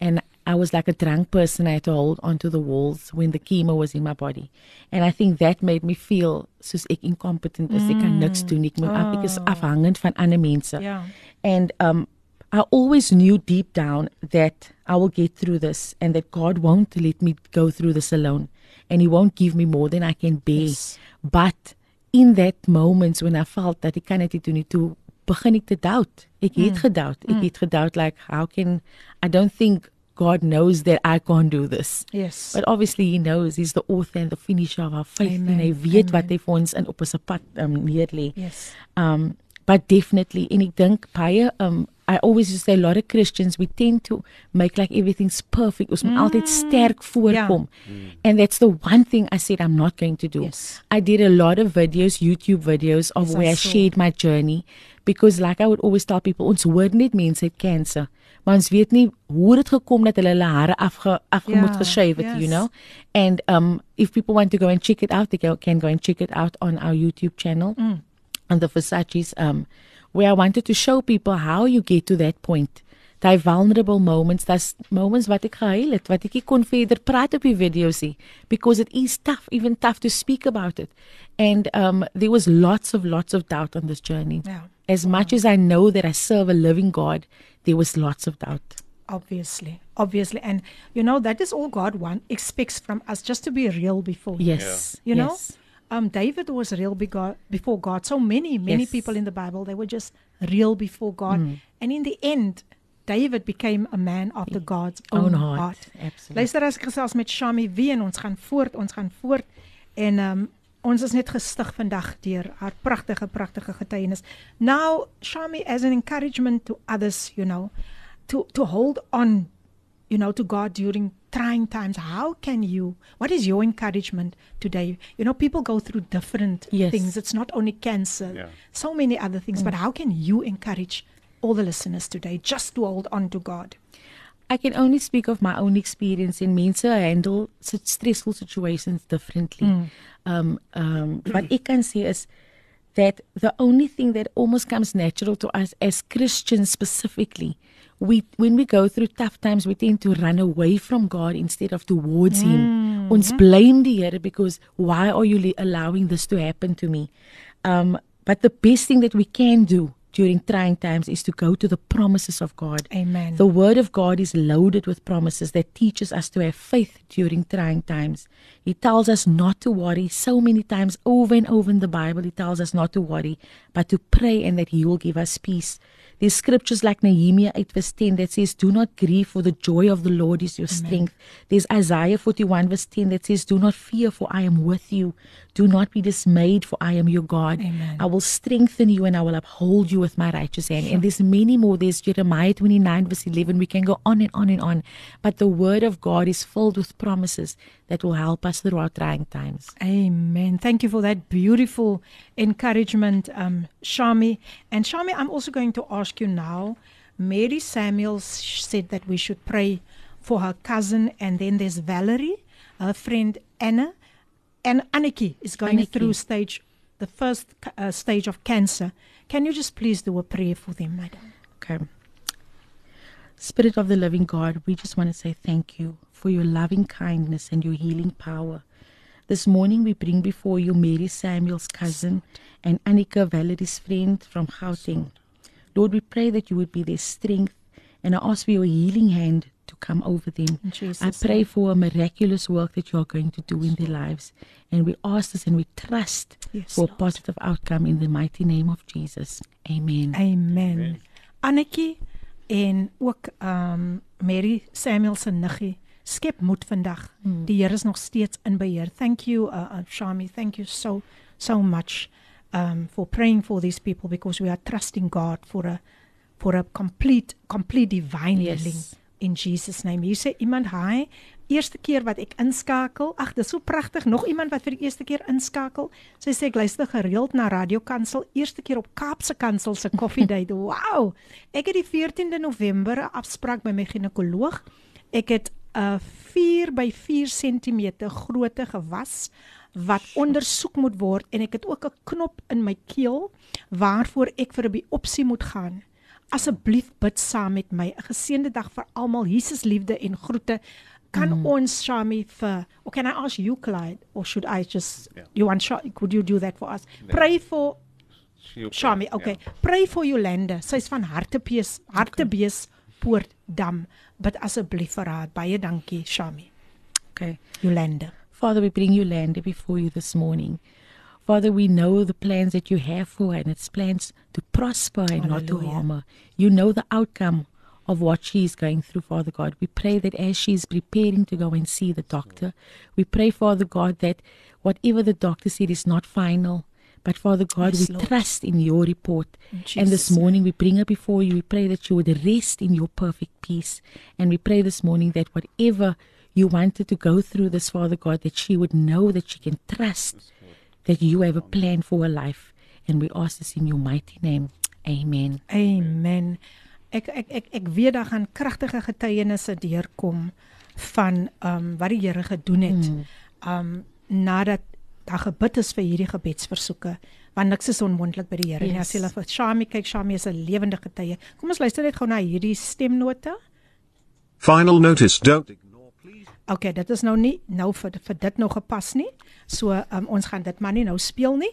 and I was like a drunk person. I had to hold onto the walls when the chemo was in my body, and I think that made me feel soos ek incompetent is. Ek kan mm. niks doen. Ek moet ek is oh. afhangend van ander mense.
Yeah.
And um, I always knew deep down that I will get through this and that God won't let me go through this alone and He won't give me more than I can bear.
Yes.
But in that moments when I felt that ek kan dit nie doen nie, toe begin ek te doubt. Ek het mm. gedoubt. Ek mm. het gedoubt like how can I don't think God knows that I can't do this.
Yes.
But obviously he knows he's the author and the finisher of our faith
Amen.
en hy weet wat
Amen.
hy vir ons in op 'n pad um, neerlê.
yes.
Um but definitely en ek dink baie um I always used to say a lot of Christians we tend to make like everything's perfect. Ons moet altyd sterk voorkom. And that's the one thing I said I'm not going to do.
Yes.
I did a lot of videos, YouTube videos of
Yes,
where I
saw.
shared my journey because like I would always tell people ons hoor net mense het cancer. Maar ons weet nie hoe dit gekom dat hulle hulle hare afge afgemoed
Ja,
geshave het, you
yes.
know. And um if people want to go and check it out, they can go and check it out on our YouTube channel on the Versace's um where I wanted to show people how you get to that point. Daai vulnerable moments, that's moments wat ek gehuil het, wat ek nie kon verder praat op die video's nie because it is tough, even tough to speak about it. And um there was lots of lots of doubt on this journey.
Yeah.
As much as I know that I serve a living God, there was lots of doubt.
Obviously. Obviously. And you know, that is all God one expects from us just to be real before Him.
Yes.
You know?
yes.
Um, David was real be God, before God. So many, many
Yes.
people in the Bible, they were just real before God.
Mm.
And in the end, David became a man after God's own,
Own
heart.
heart. Absolutely.
Luister as ek gesels met Shami wie en ons gaan voort, ons gaan voort en um, ons is net gestig vandag deur haar pragtige pragtige getuienis. Now Shami as an encouragement to others, you know, to to hold on, you know, to God during trying times. How can you? What is your encouragement today? You know, people go through different
Yes.
things. It's not only cancer.
Yeah.
So many other things, but how can you encourage all the listeners today just to hold on to God?
I can only speak of my own experience in mense handle such stressful situations differently. Um um wat ek kan sê is that the only thing that almost comes natural to us as Christians specifically we when we go through tough times we tend to run away from God instead of towards him. Ons blame die Here because why are you allowing this to happen to me? Um but the best thing that we can do during trying times is to go to the promises of God.
Amen.
The word of God is loaded with promises that teaches us to have faith during trying times. He tells us not to worry so many times over and over in the Bible. He tells us not to worry, but to pray and that he will give us peace. There's scriptures like Nehemiah 8 verse 10 that says, Do not grieve, for the joy of the Lord is your strength. There's Isaiah 41 verse 10 that says, Do not fear, for I am with you. Do not be dismayed, for I am your God.
Amen.
I will strengthen you and I will uphold you with my righteous hand. And there's many more. There's Jeremiah 29 verse 11. We can go on and on and on. But the word of God is filled with promises that will help us through our trying times.
Amen. Thank you for that beautiful encouragement, um, Shami. And Shami, I'm also going to ask you now. Mary Samuels said that we should pray for her cousin, and then there's Valerie, her friend Anna, and Aniki is going
Aniki.
through stage, the first uh, stage of cancer. Can you just please do a prayer for them, madam?
Okay. Spirit of the living God, we just want to say thank you for your loving kindness and your healing power. This morning we bring before you Mary Samuel's cousin and Annika Valerie's friend from Gauteng. Lord, we pray that you would be their strength and I ask for your healing hand to come over them.
Jesus'
I pray for a miraculous work that you are going to do in their lives. And we ask this and we trust
Yes,
for a positive outcome in the mighty name of Jesus. Amen.
Amen. Annetjie en ook um Mary Samuel se niggie skep moed vandag.
Hmm.
Die Here is nog steeds in beheer. Thank you uh, uh Shami, thank you so so much um for praying for these people because we are trusting God for a for a complete complete divine
Yes.
healing in Jesus name. Hier sê iemand hi, eerste keer wat ek inskakel. Ag, dis so pragtig. Nog iemand wat vir die eerste keer inskakel. Sy sê ek luister gereeld na Radio Kansel, eerste keer op Kaapse Kansel se Coffee Date. Wow. Ek het die 14de November 'n afspraak by my ginekoloog. Ek het 'n 4 by 4 cm grootte gewas wat ondersoek moet word en ek het ook 'n knop in my keel waarvoor ek vir 'n biopsie moet gaan. Asseblief bid saam met my. 'n Geseënde dag vir almal. Jesus liefde en groete. Kan mm. ons Shami vir or can I ask you Clyde or should I just
Yeah.
you want Sha- could you do that for us? Pray for
pray,
Shami, okay. Pray for Yolanda. Sy's van Hartebees, Hartebees Poortdam. Bid asseblief vir haar. Baie dankie, Shami.
Okay.
Yolanda.
Father, we bring Yolanda before you this morning. Father, we know the plans that you have for her, and it's plans to prosper and not to
Hallelujah.
harm her. You know the outcome of what she is going through, Father God. We pray that as she is preparing to go and see the doctor, we pray, Father God, that whatever the doctor said is not final. But Father God,
Yes,
we
Lord.
trust in your report.
In
And this morning we bring her before you. We pray that you would rest in your perfect peace. And we pray this morning that whatever you wanted to go through this, Father God, that she would know that she can trust that you have a plan for her life. And we ask this in your mighty name. Amen.
Amen. Ek ek ek ek weet daar gaan kragtige getuienisse deurkom van ehm um, wat die Here gedoen het.
Mm.
Ehm um, nadat daar gebid is vir hierdie gebedsversoeke want niks is onmoontlik by die Here nie.
Yes.
As jy vir Shami kyk, Shami is 'n lewende getuie. Kom ons luister net gou na hierdie stemnote.
Final notice don't.
Okay, dit is nou nie nou vir vir dit nou gepas nie. So um, ons gaan dit maar nie nou speel nie.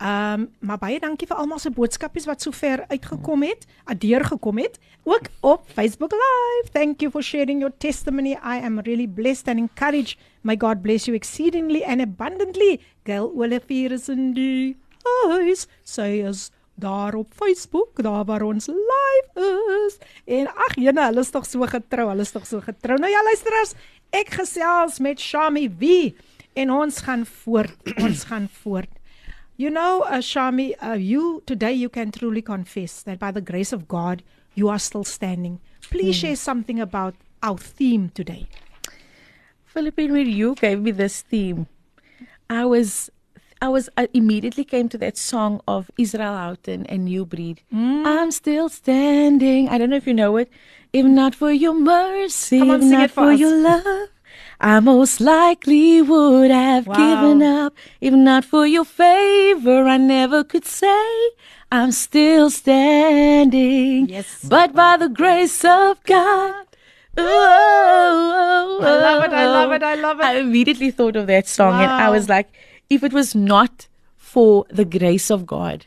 Ehm um, maar baie dankie vir almal se boodskapies wat sover uitgekom het, adeur gekom het, ook op Facebook Live. Thank you for sharing your testimony. I am really blessed and encouraged. May God bless you exceedingly and abundantly. Gail Olivier is in die huis. Sy is daar op Facebook, daar waar ons live is. En ag jene, hulle is tog so getrou, hulle is tog so getrou. Nou ja, luisteraars, ek gesels met Shami wie en ons gaan voort, ons gaan voort. You know, uh, Shami, uh, you today you can truly confess that by the grace of God you are still standing. Please share something about our theme today.
Philippine, when you gave me this theme, I was, I was, I immediately came to that song of Israel Houghton and New Breed. Mm. I'm still standing. I don't know if you know it. If not for your mercy,
on,
if not
for
for your love, I most likely would have
Wow.
given up. If not for your favor, I never could say I'm still standing.
Yes.
But by the grace of God. Oh, oh,
I love it, I love oh. it, I love it.
I immediately thought of that song and I was like, if it was not for the grace of God,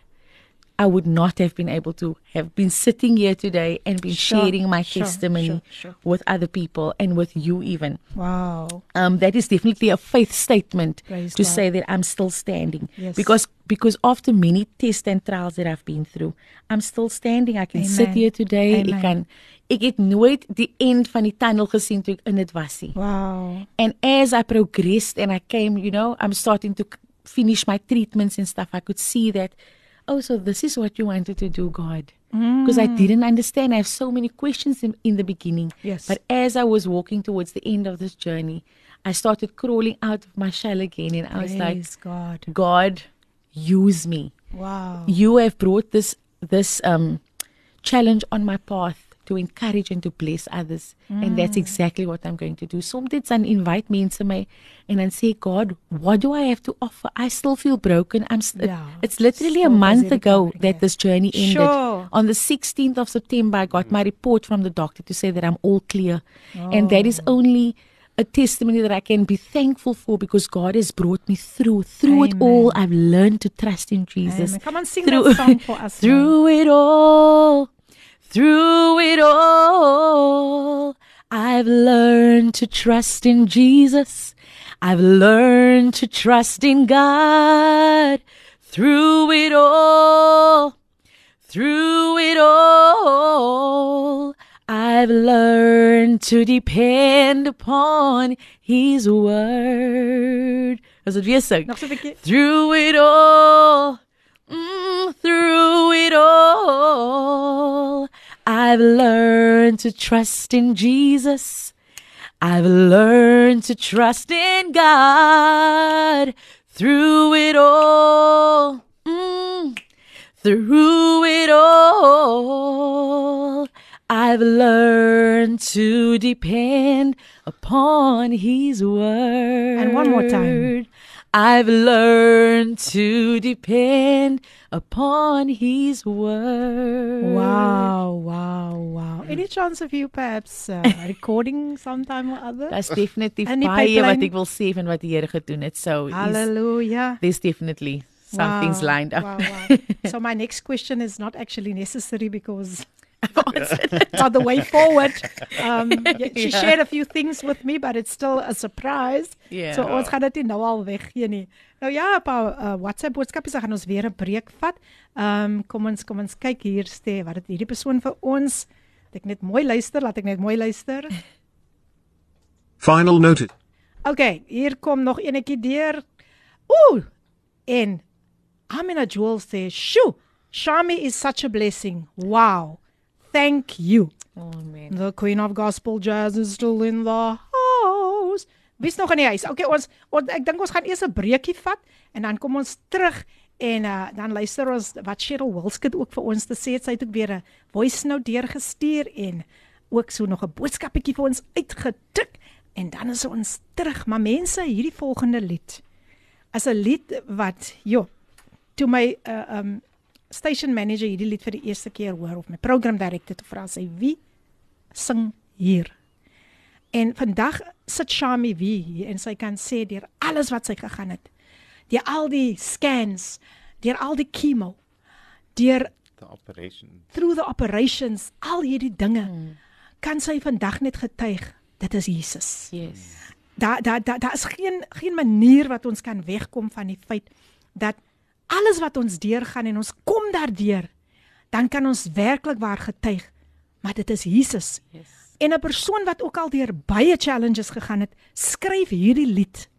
I would not have been able to have been sitting here today and been
Sure,
sharing my
sure,
testimony
sure,
with other people and with you even.
Wow.
Um, that is definitely a faith statement
Praise
to
God.
say that I'm still standing.
Yes.
Because because after many tests and trials that I've been through, I'm still standing. I can sit here today.
Amen.
Kan ek het nooit die end van die tunnel gesien toe ek in dit was nie.
Wow.
And as I progressed and I came, you know, I'm starting to finish my treatments and stuff. I could see that, oh, so this is what you wanted to do, God. Because I didn't understand. I have so many questions in, in the beginning.
Yes.
But as I was walking towards the end of this journey, I started crawling out of my shell again. And I was like,
Praise God.
God, use me
Wow.
you have brought this this um challenge on my path to encourage and to bless others and mm. that's exactly what I'm going to do. Soms dit dan invite mense my en dan sê God, what do I have to offer? I still feel broken. I'm st-
Yeah,
it's literally a month ago that
yeah.
this journey ended.
Sure.
On the 16th of September I got mm. my report from the doctor to say that I'm all clear. And that is
Oh.
only a testimony that I can be thankful for because God has brought me through. Through it all, I've learned to trust in Jesus
Amen. Come on, sing
through,
that song for us. now.
through it all, through it all, I've learned to trust in Jesus. I've learned to trust in God. Through it all, through it all, I've learned to depend upon His word. As dit weer sing.
Nog so 'n bietjie.
Through it all, mm, through it all, I've learned to trust in Jesus. I've learned to trust in God. Through it all, mm, through it all, I've learned to depend upon His word.
And one more time.
I've learned to depend upon His word.
Wow, wow, wow. Any chance of you perhaps uh, recording sometime or other? That's definitely
baie wat
pipeline.
ek wil sê van wat die Here gedoen het. So
Hallelujah.
there's definitely something's
Wow,
lined up.
Wow, wow. so my next question is not actually necessary because on the way forward, um, y- she
Yeah.
shared a few things with me, but it's still a surprise.
Yeah.
So ons gaan dit nie nou al weggee nie. Nou ja, pa uh, WhatsApp boodskapies, dan gaan ons weer 'n breek vat. Ehm um, kom ons kom ons kyk hier ste wat het hierdie persoon vir ons. Laat ek net mooi luister, laat ek net mooi luister.
Final notice.
Okay, hier kom nog enetjie deur. Ooh. En Amina Jewel sê, "Shoo, Shami is such a blessing. Wow. Thank you."
Oh man.
The Queen of Gospel Jazz is still in the house. Wie's nog in die huis? Okay, ons, ons ek dink ons gaan eers 'n breekie vat en dan kom ons terug en uh, dan luister ons wat Cheryl Wilskut ook vir ons te sê het. Sy het ook weer 'n voice note deurgestuur en ook so nog 'n boodskapetjie vir ons uitgetik en dan is ons terug. Maar mense, hierdie volgende lied as 'n lied wat jo toe my uh, um station manager hierdie lied vir die eerste keer hoor of my program director te vra sy wie sing hier. En vandag sit Shami wie hier en sy kan sê deur alles wat sy gegaan het. Deur al die scans, deur al die chemo, deur
The operation.
through the operations, al hierdie dinge hmm. kan sy vandag net getuig dit is Jesus.
Yes.
Daar daar daar daar is geen geen manier wat ons kan wegkom van die feit dat alles wat ons deurgaan en ons kom daardeur, dan kan ons werklik waar getuig, maar dit is Jesus.
Yes.
En 'n persoon wat ook al deur baie challenges gegaan het, skryf hierdie lied.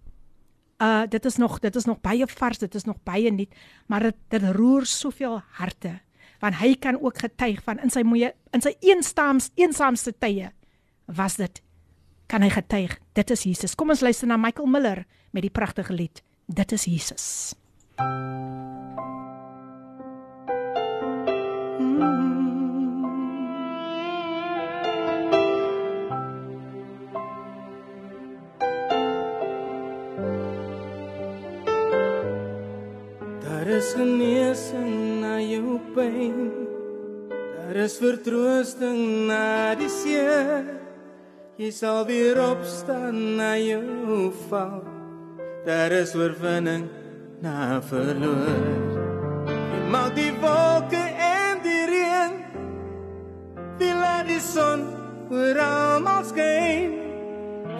Uh dit is nog dit is nog baie vars, dit is nog baie nuut, maar dit dit roer soveel harte. Want hy kan ook getuig van in sy moeë in sy eenstaams eensaamste tye was dit kan hy getuig dit is Jesus. Kom ons luister na Michael Miller met die pragtige lied Dit is Jesus.
Daar is genesing na jou pyn. Daar is vertroosting na die seer. Jy sal weer opstaan na jou val. Daar is oorwinning na verloor. Jy maak die wolke en die reën. Wie laat die son oor almal skyn?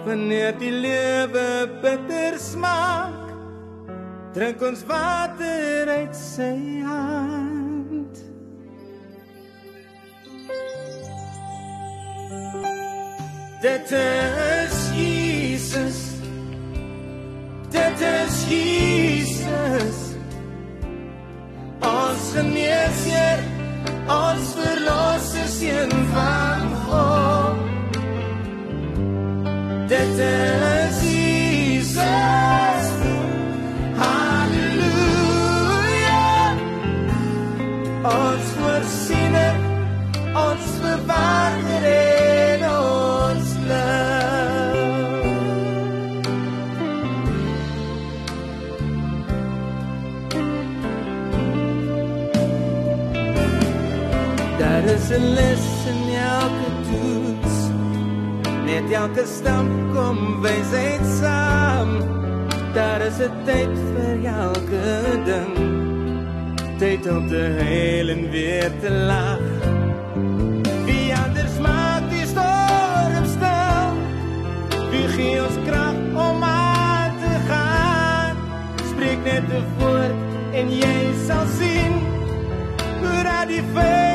Wanneer die lewe bitter smaak Drink ons water uit sy hand. Dit is Jesus. Dit is Jesus. Ons geneesheer, ons verlosser seun van God. Dit is Jesus. Halleluja. Ons Daar is 'n les in elke toets. Net elke stam kom wysheid saam. Daar is 'n tyd vir elke ding. Tyd om te huil en weer te lag. Wie anders maak die storm stil? Wie gee ons krag om aan te gaan? Spreek net 'n woord en jy sal sien hoe die vyand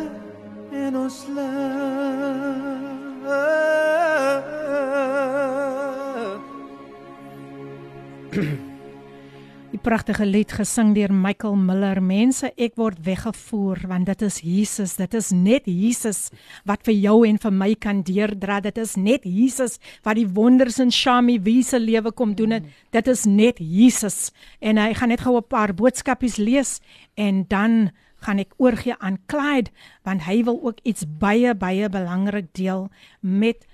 pragtige lied gesing deur Michael Miller. Mense, ek word weggevoer want dit is Jesus. Dit is net Jesus wat vir jou en vir my kan deurdra. Dit is net Jesus wat die wonders in Shami wie se lewe kom doen het. Dit is net Jesus. En hy gaan net gou 'n paar boodskapies lees en dan gaan ek oorgie aan Clyde want hy wil ook iets baie baie belangrik deel met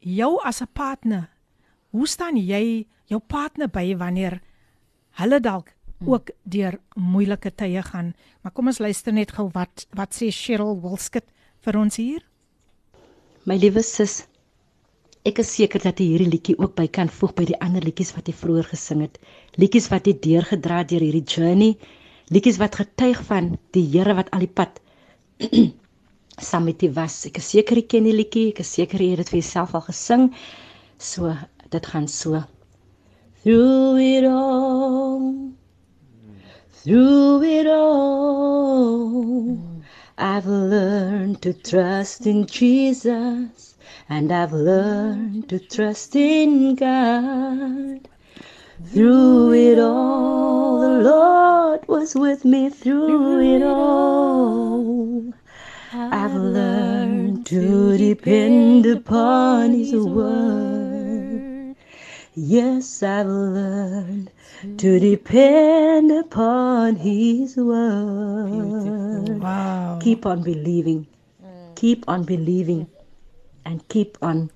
jou as 'n partner. Hoe staan jy jou partner by wanneer hulle dalk ook deur moeilike tye gaan. Maar kom ons luister net gou wat wat sê Cheryl Wilskut vir ons hier.
My liewe sis, ek is seker dat jy hierdie liedjie ook by kan voeg by die ander liedjies wat jy vroeër gesing het. Liedjies wat jy deurgedra het deur hierdie journey, liedjies wat getuig van die Here wat al die pad saam met jy was. Ek is seker jy ken die liedjie, ek is seker jy het dit vir jouself al gesing. So, dit gaan so. Through it all, through it all, I've learned to trust in Jesus, and I've learned to trust in God. Through it all, the Lord was with me through it all. I've learned to depend upon His word. Yes, I've learned to depend upon His word.
Wow.
Keep on believing, keep on believing, and keep on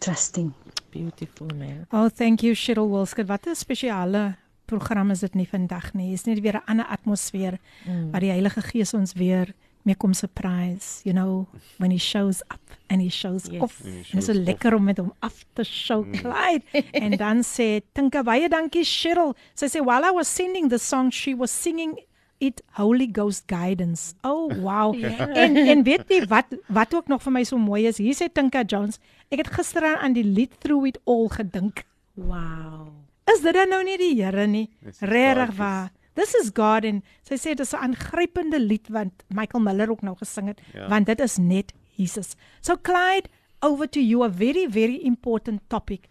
trusting.
Beautiful man.
Oh, thank you Cheryl Wilskut. Wat 'n spesiale program is dit nie vandag nie. Is net weer 'n ander atmosfeer
Mm.
waar die Heilige Gees ons weer mee kom surprise, you know, when he shows up and he shows
Yes.
off.
En
En dit is so lekker om met hom af te show Clyde. en dan sê Tinka baie dankie Cheryl. Sy sê while I was singing the song she was singing it Holy Ghost guidance. Oh wow. En en weet jy wat wat ook nog vir my so mooi is? Hier sê Tinka Jones, ek het gister aan die lied Through It All gedink.
Wow.
Is dit dan nou nie die Here nie? Regtig waar. This is God en sy sê dit is 'n aangrypende lied wat Michael Miller ook nou gesing het,
Ja.
want dit is net Jesus. So Clyde, over to you a very very important topic.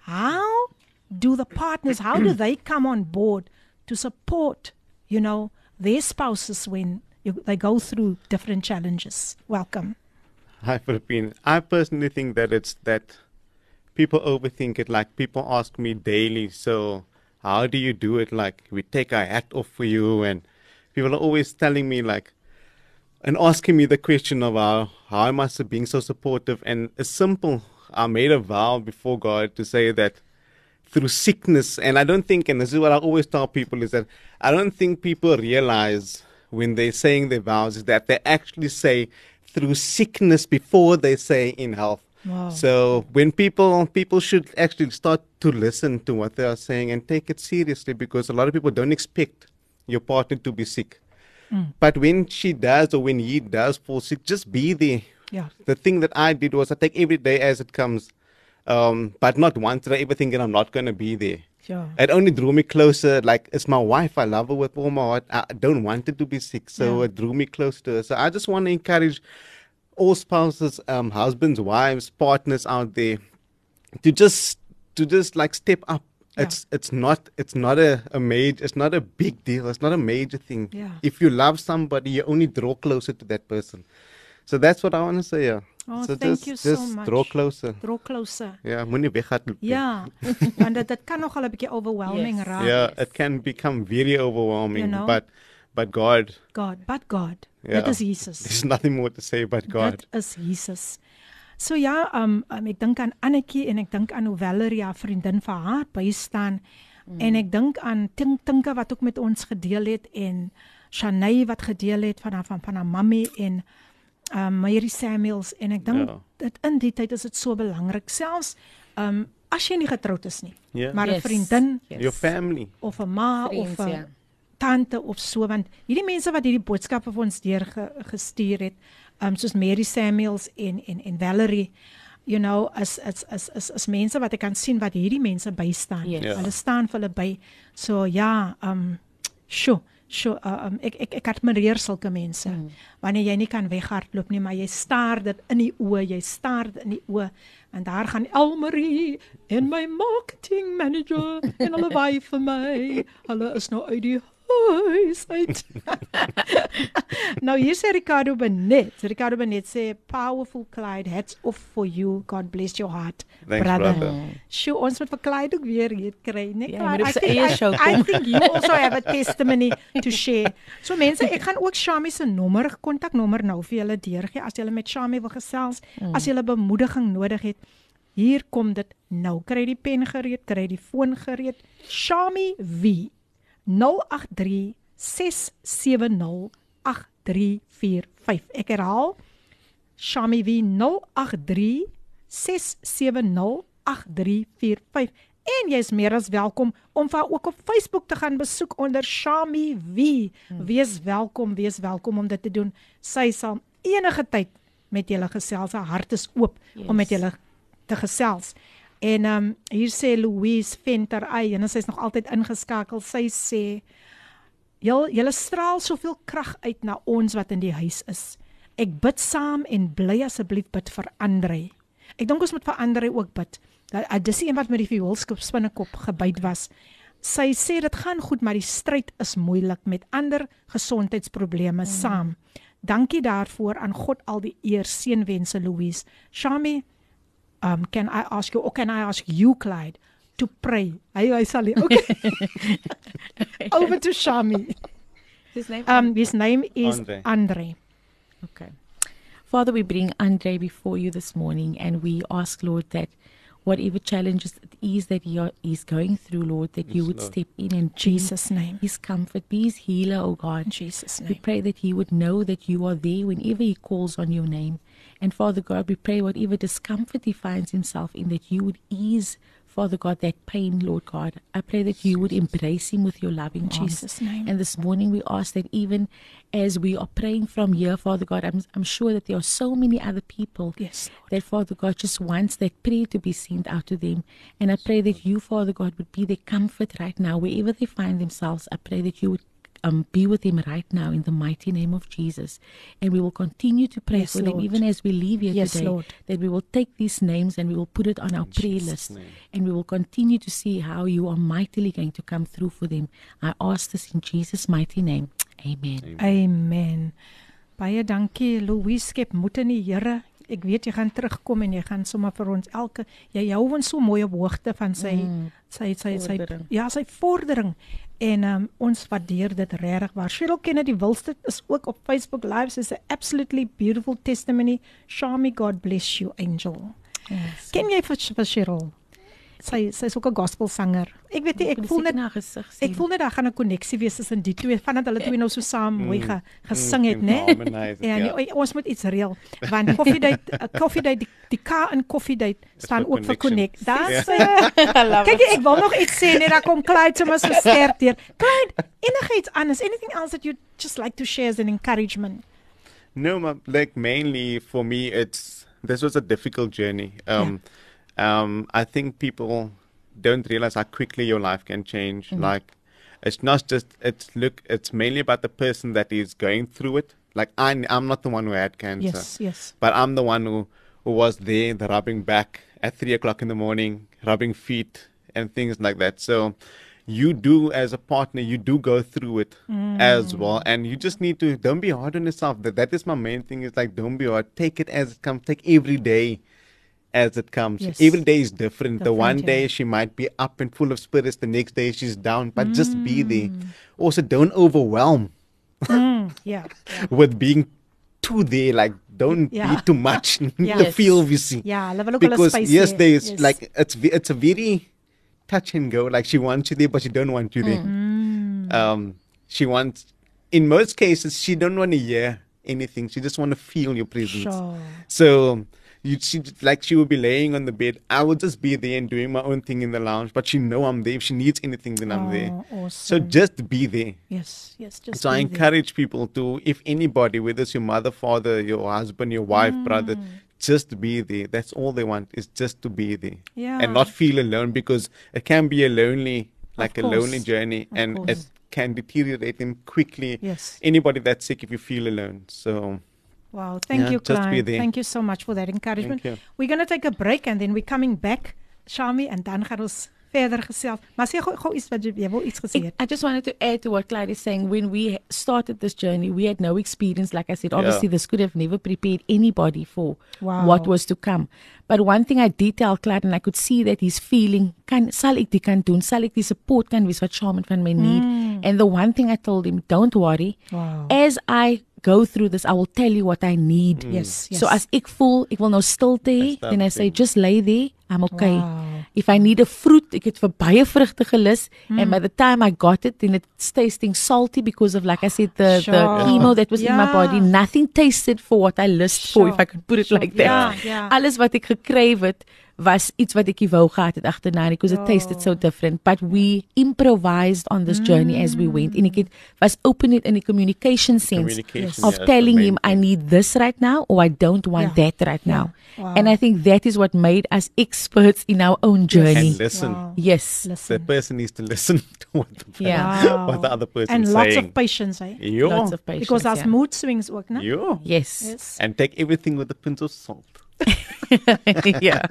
How do the partners how do they come on board to support, you know, their spouses when you, they go through different challenges? Welcome.
Hi, Philippine. I personally think that it's that people overthink it. Like people ask me daily, so how do you do it? Like we take our hat off for you, and people are always telling me like, and asking me the question of how how am I being so supportive? And it's simple. I made a vow before God to say that through sickness, and I don't think, and this is what I always tell people, is that I don't think people realize when they're saying their vows is that they actually say through sickness before they say in health.
Wow.
So when people people should actually start to listen to what they are saying and take it seriously because a lot of people don't expect your partner to be sick. But when she does or when he does fall sick, just be there.
Yeah.
The thing that I did was I take every day as it comes. Um, but not once did I ever think that I'm not going to be there.
Sure.
It only drew me closer. Like, it's my wife. I love her with all my heart. I don't want her to be sick. So
Yeah.
it drew me close to her. So I just want to encourage all spouses, um, husbands, wives, partners out there to just, to just like step up.
Yeah.
It's it's not it's not a, a major it's not a big deal it's not a major thing
Yeah.
if you love somebody you only draw closer to that person so that's what I want to say yeah
Oh,
so
thank
just,
you so
just
much.
draw closer
Draw closer.
ja moenie weghardloop nie.
Ja, want dit dit kan nogal 'n bietjie overwhelming
Yes.
raak.
yeah it can become very overwhelming
You know?
but but God
God, but God.
Yeah.
Dit is Jesus.
there's nothing more to say but God
Dit is Jesus. So ja, um, um ek dink aan Annetjie en ek dink aan hoe Valerie haar vriendin vir haar bystaan mm. en ek dink aan Tink Tinka wat ook met ons gedeel het en Shanay wat gedeel het van haar van van haar mammy en um Mary Samuels en ek dink
Ja.
dit in die tyd is dit so belangrik selfs um as jy nie getroud is nie,
Ja.
maar 'n
Yes.
vriendin
Yes.
your family
of 'n ma
Vriends,
of 'n
ja.
tante of so want hierdie mense wat hierdie boodskappe vir ons deur ge, gestuur het um soos Mary Samuels en en en Valerie you know as as as as, as mense wat ek kan sien wat hierdie mense bystaan
Yes.
Ja.
hulle staan vir hulle by so ja um sjo So uh, um, ek ek ek admireer sulke mense. Mm. Wanneer jy nie kan weghardloop nie, maar jy staar dit in die oë, jy staar dit in die oë en daar gaan Elmarie en my marketing manager en hulle waai vir my. Hulle is nou uit die huis uit. nou hier sê Ricardo Benet. Ricardo Benet sê powerful Clyde hats off for you. God bless your heart.
Thanks,
brother.
brother.
Sjoe, ons moet vir Clyde ook weer hier kry, né?
Ja, moet op
I
sy
think-
eie
I-
show
I
kom.
think you also have a testimony to share. So mense, ek gaan ook Shami se nommer, kontaknommer nou vir julle deurgee as julle met Shami wil gesels,
Mm.
as julle bemoediging nodig het. Hier kom dit nou. Kry die pen gereed, kry die foon gereed. Shami V 083 670 8345. Ek herhaal. Shami V 083 670 8345. En jy's meer as welkom om vir ook op Facebook te gaan besoek onder Shami V. Wees welkom, wees welkom om dit te doen. Sy sal enige tyd met julle gesels. Haar hart is oop yes. om met julle te gesels. En ehm um, hier sê Louise Venter, ay, en sy's nog altyd ingeskakel. Sy sê Julle julle straal soveel krag uit na ons wat in die huis is. Ek bid saam en bly asseblief bid vir Andre. Ek dink ons moet vir Andre ook bid. Dat uh, dis die een wat met die vioolskop spinnekop gebyt was. Sy sê dit gaan goed, maar die stryd is moeilik met ander gesondheidsprobleme mm. saam. Dankie daarvoor aan God al die eer seënwense Louise. Shami, um can I ask you or can I ask you Clyde to pray? Hy hy sal. Okay. Over to Shami.
His name
Um, his name is
Andre.
Andre.
Okay. Father, we bring Andre before you this morning and we ask, Lord, that whatever challenges it is that he are, he's going through, Lord, that you would
Lord.
step in and
Jesus' name.
his comfort, be his healer, oh
In
God.
Jesus'
We pray that he would know that you are there whenever he calls on your name. And Father God, we pray whatever discomfort he finds himself in, that you would ease, Father God, that pain, Lord God. I pray that you would embrace him with your loving arms.
Jesus' name.
And this morning we ask that even as we are praying from here, Father God, I'm, I'm sure that there are so many other people
Yes, Lord.
that Father God just wants that prayer to be sent out to them. And I pray that you, Father God, would be their comfort right now, wherever they find themselves. I pray that you would um, be with them right now in the mighty name of Jesus. And we will continue to pray
Yes,
for them
Lord.
even as we leave here
Yes,
today.
Lord.
That we will take these names and we will put it on our prayer
Jesus'
list.
name.
And we will continue to see how you are mightily going to come through for them. I ask this in Jesus' mighty name. Amen.
Amen. Baie dankie Louise skep moed in die Here. Ek weet jy gaan terugkom en jy gaan sommer vir ons elke jy hou ons so mooi op hoogte van sy mm, sy sy sy
vordering.
ja, sy vordering. En um, ons waardeer dit regtig. Maar Cheryl Kennedy Wilsted is ook op Facebook Live. Sy's 'n absolutely beautiful testimony. Shami God bless you angel.
Yes.
Ken jy vir, vir Cheryl? Sy sy's ook 'n gospelsanger. Ek weet nie, ek voel net
na gesig sien.
Ek voel net daar gaan 'n konneksie wees tussen die twee vandat hulle twee nou so saam mm, mooi ge, mm, gesing het,
mm,
né?
Ja,
nee?
Ja,
ja, ons moet iets reël want Coffee Date, uh, eh, Coffee Date die, die K in Coffee Date
staan
ook vir connect. Daar's yeah. uh, Kyk, ek wil nog iets sê net daar kom Clyde sommer so sterk deur. Clyde, enigiets anders, anything else that you just like to share as an encouragement?
No, ma, like mainly for me it's this was a difficult journey. Ja. Um yeah um, I think people don't realize how quickly your life can change. Like, it's not just it's look. It's mainly about the person that is going through it. Like I, I'm not the one who had cancer,
Yes, yes.
but I'm the one who who was there, the rubbing back at three o'clock in the morning, rubbing feet and things like that. So. You do as a partner, you do go through it as well, and you just need to don't be hard on yourself. That that is my main thing. Is like don't be hard. Take it as it comes. Take every day as it comes.
Yes.
Every day is different. the
Different,
one day she might be up and full of spirits. The next day she's down. But just be there. Also, don't overwhelm
Mm, yeah.
with being too there. Like don't
Yeah.
be too much. the
Yes.
feel you see.
Wil
Because yes,
hê.
there's
Yes.
like it's it's a very touch and go. Like she wants you there, but she don't want you there.
Mm.
Um, she wants. In most cases, she don't want to hear anything. She just want to feel your presence.
Sure.
So you she like she would be laying on the bed. I would just be there and doing my own thing in the lounge, but she know I'm there. If she needs anything, then I'm there.
Oh,
So just be there.
Yes, yes, just
So I
be there.
encourage people to, if anybody, whether it's your mother, father, your husband, your wife, brother,
Mm.
just be there. That's all they want is just to be there
Yeah.
and not feel alone because it can be a lonely, like a lonely journey,
Of
and
course.
it can deteriorate them quickly.
Yes.
Anybody that's sick, if you feel alone. So
Wow, thank
Yeah,
you,
just
Klein. Thank you so much for that encouragement. We're going to take a break and then we're coming back, Shami, and dan gaan ons verder gesels. Maar sê gou gou iets wat jy, jy wil iets gesê
I,
het.
I just wanted to add to what Clyde is saying. When we started this journey, we had no experience. Like I said, obviously,
Yeah.
this could have never prepared anybody for
Wow.
what was to come. But one thing I did tell Clyde, and I could see that he's feeling, kan, sal ek die kan doen? Sal ek die support kan wees wat Shaman van my need? Hmm. And the one thing I told him, don't worry.
Wow.
As I go through this, I will tell you what I need.
Yes, yes.
So as ek voel, ek wil nou stilte, hê, then I say just lay there. I'm okay.
Wow.
If I need a fruit, ek het vir baie vrugte gelus
Hmm.
and by the time I got it, then it's tasting salty because of like I said the
Sure.
the chemo that was in my body.
Yeah.
Nothing tasted for what I lust for,
Sure.
if I could put it
Sure.
like that.
Ja, ja.
Alles wat ek gekryf het was iets wat ek wou gehad het agterna because it tasted so different but we improvised on this journey as we went en ek het was open it in the communication sense
Communication,
of
yeah,
telling him I
thing.
need this right now or I don't want
Yeah.
that right now
Wow.
and I think that is what made us experts in our own journey
and listen.
Wow.
yes
The
Listen.
person needs to listen to what the,
Yeah.
Wow.
what the other person
And
is
lots
saying.
of patience, eh?
Yo.
lots of patience
Because daar's
yeah.
mood swings ook, né?
Yo.
yes
Yes.
And take everything with a pinch of salt.
yeah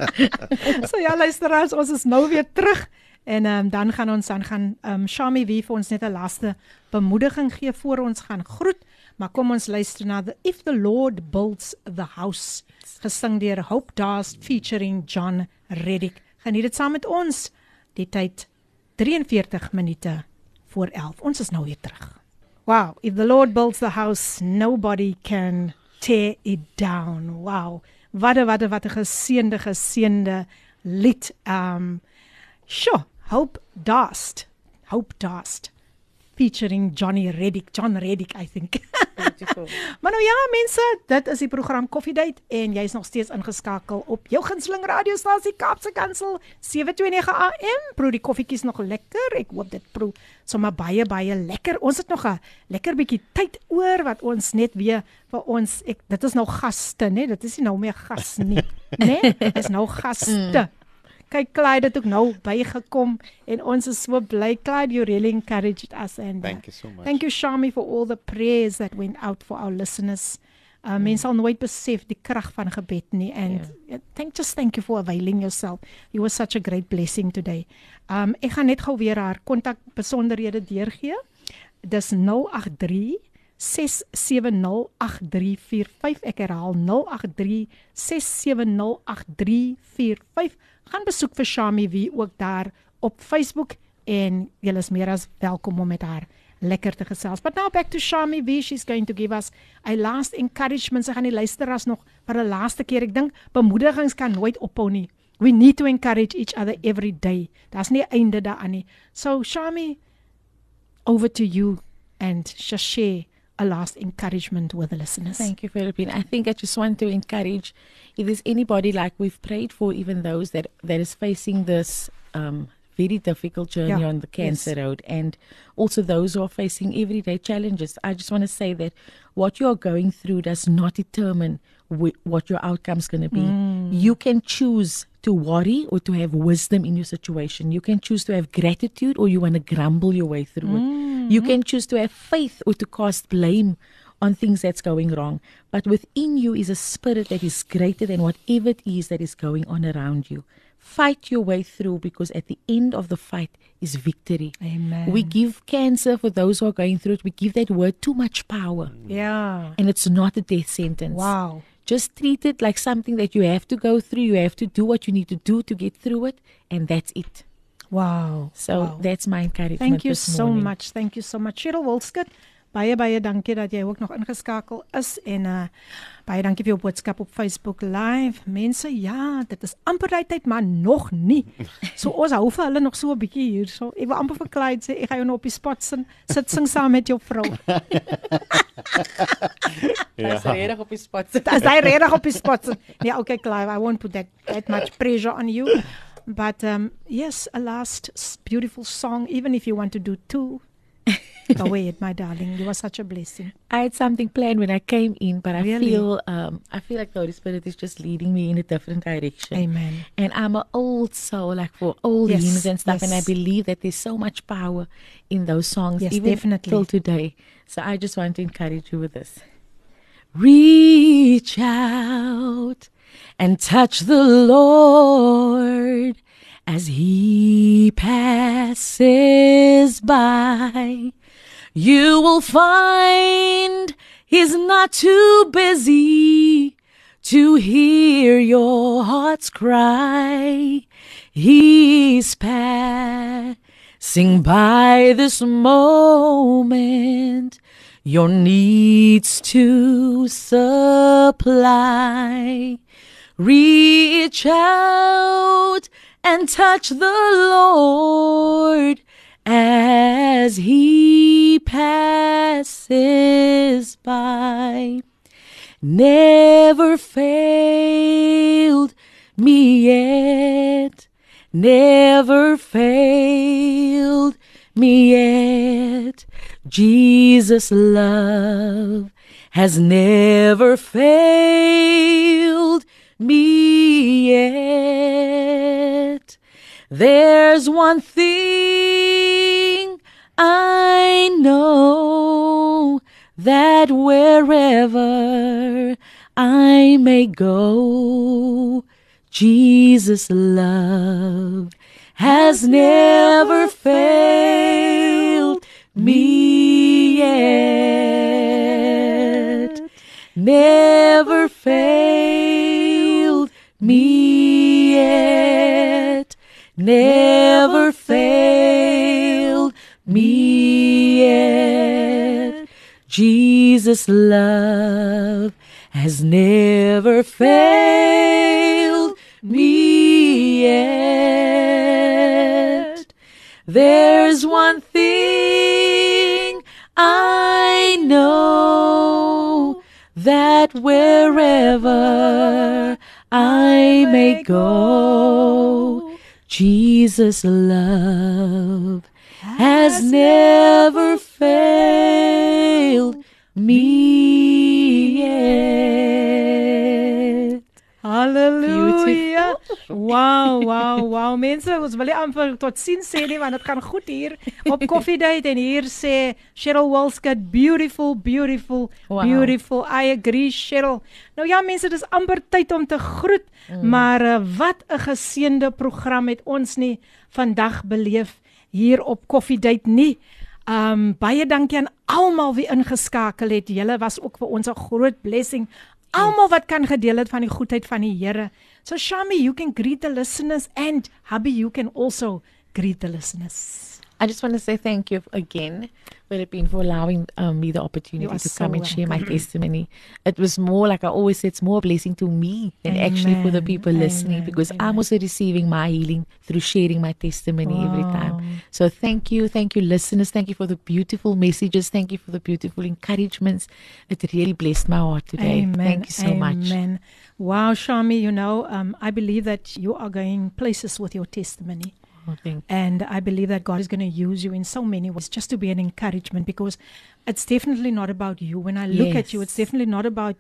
So ja, luisteraars, ons is nou weer terug en ehm um, dan gaan ons dan gaan ehm um, Shami wie vir ons net 'n laaste bemoediging gee voor ons gaan groet. Maar kom ons luister na the If the Lord Builds the House gesing deur Hope Dast featuring John Reddick. Geniet dit saam met ons. Die tyd 43 minute voor 11. Ons is nou weer terug. Wow, if the Lord builds the house, nobody can tear it down. Wow. Wat 'n wat 'n wat 'n geseënde geseënde lied. Um sure, Hope Dust. Hope Dust featuring Johnny Reddick, John Reddick I think. maar nou ja mense, dit is die program Coffee Date en jy's nog steeds ingeskakel op jou gunsteling radiostasie Kaapse Kansel 729 AM. Proe die koffietjies nog lekker. Ek hoop dit proe sommer baie baie lekker. Ons het nog 'n lekker bietjie tyd oor wat ons net weer vir ons ek dit is nou gaste, né? Dit is nie nou meer gas nie, né? Dit is nou gaste. Kyk Clyde het ook nou bygekom en ons is so bly Clyde you really encouraged us and uh,
Thank you so much.
Thank you Shami for all the prayers that went out for our listeners. Uh, mm. Mense sal nooit besef die krag van gebed nie and yeah. thank just thank you for availing yourself. You were such a great blessing today. Um ek gaan net gou weer haar kontak besonderhede deurgee. Dis 083 6708345 ek herhaal 0836708345 gaan besoek vir Shami wie ook daar op Facebook en julle is meer as welkom om met haar lekker te gesels. But now back to Shami V. She's going to give us a last encouragement. Sy gaan die luisteraars nog vir 'n laaste keer. Ek dink bemoedigings kan nooit ophou nie. We need to encourage each other every day. Daar's nie 'n einde daaraan nie. So Shami, over to you and just share a last encouragement with the listeners.
Thank you, Philippine. I think I just want to encourage if there's anybody like we've prayed for, even those that that is facing this um, very difficult journey
Yeah,
on the cancer
yes.
road, and also those who are facing everyday challenges. I just want to say that what you are going through does not determine wh- what your outcome is going to be. Mm. You can choose to worry or to have wisdom in your situation. You can choose to have gratitude or you want to grumble your way through it. Mm. You can choose to have faith or to cast blame on things that's going wrong. But within you is a spirit that is greater than whatever it is that is going on around you. Fight your way through because at the end of the fight is victory.
Amen.
We give cancer for those who are going through it, we give that word too much power.
yeah.
And it's not a death sentence.
Wow.
Just treat it like something that you have to go through. You have to do what you need to do to get through it, and that's it.
Wow.
So
wow.
that's my encouragement.
Thank you so much. Thank you so much. Cheryl Wolskut. Baie baie dankie dat jy ook nog ingeskakel is en uh baie dankie vir jou boodskap op Facebook Live. Mense, ja, dit is amper daai tyd maar nog nie. So ons hou vir hulle nog so 'n bietjie hier. So ek wil amper vir Clyde sê ek gaan jou nou op die spot sin, sit sing saam met jou vrou.
Dis reg op die spot.
Hy reg op die spot. Nee, okay Clive, I won't put that that much pressure on you. But um yes, a last beautiful song even if you want to do two Go ahead, my darling. You are such a blessing.
I had something planned when I came in, but I
Really?
feel um I feel like the Holy Spirit is just leading me in a different direction.
Amen.
And I'm an old soul, like for old
Yes,
hymns and stuff, and I believe that there's so much power in those songs,
Yes,
even
definitely.
till today. So I just want to encourage you with this. Reach out and touch the Lord as he passes by. You will find he's not too busy to hear your heart's cry. He's passing by this moment your needs to supply. Reach out and touch the Lord as he passes by. Never failed me yet, never failed me yet. Jesus' love has never failed me yet. There's one thing I know that wherever I may go, Jesus' love has never failed me yet. Never failed me. Never failed me yet. Jesus' love has never failed me yet. There's one thing I know that wherever I may go, Jesus' love has never failed me yet.
Halleluja. Wow, wow, wow. Mense, ons wil nie amper tot sien sê nie want dit gaan goed hier op Coffee Date en hier sê Cheryl Walskut beautiful, beautiful,
Wow.
beautiful. I agree Cheryl. Nou ja mense, dis amper tyd om te groet,
Mm.
maar uh, wat 'n geseënde program het ons nie vandag beleef hier op Coffee Date nie. Um baie dankie aan almal wie ingeskakel het. Julle was ook vir ons 'n groot blessing. Almal wat kan gedeel het van die goedheid van die Here. So Shami, you can greet the listeners and hubby you can also greet the listeners.
I just want to say thank you again, Philippine, for allowing um, me the opportunity to
so
come and share my testimony. It was more, like I always say, it's more a blessing to me than actually for the
Amen,
people listening
amen,
because I'm also receiving my healing through sharing my testimony every time. So thank you, thank you, listeners. Thank you for the beautiful messages. Thank you for the beautiful encouragements. It really blessed my heart today.
Amen.
Thank you so much.
Wow, Shami, you know, um, I believe that you are going places with your testimony.
Oh,
And I believe that God is going to use you in so many ways just to be an encouragement because it's definitely not about you. When I look at you, it's definitely not about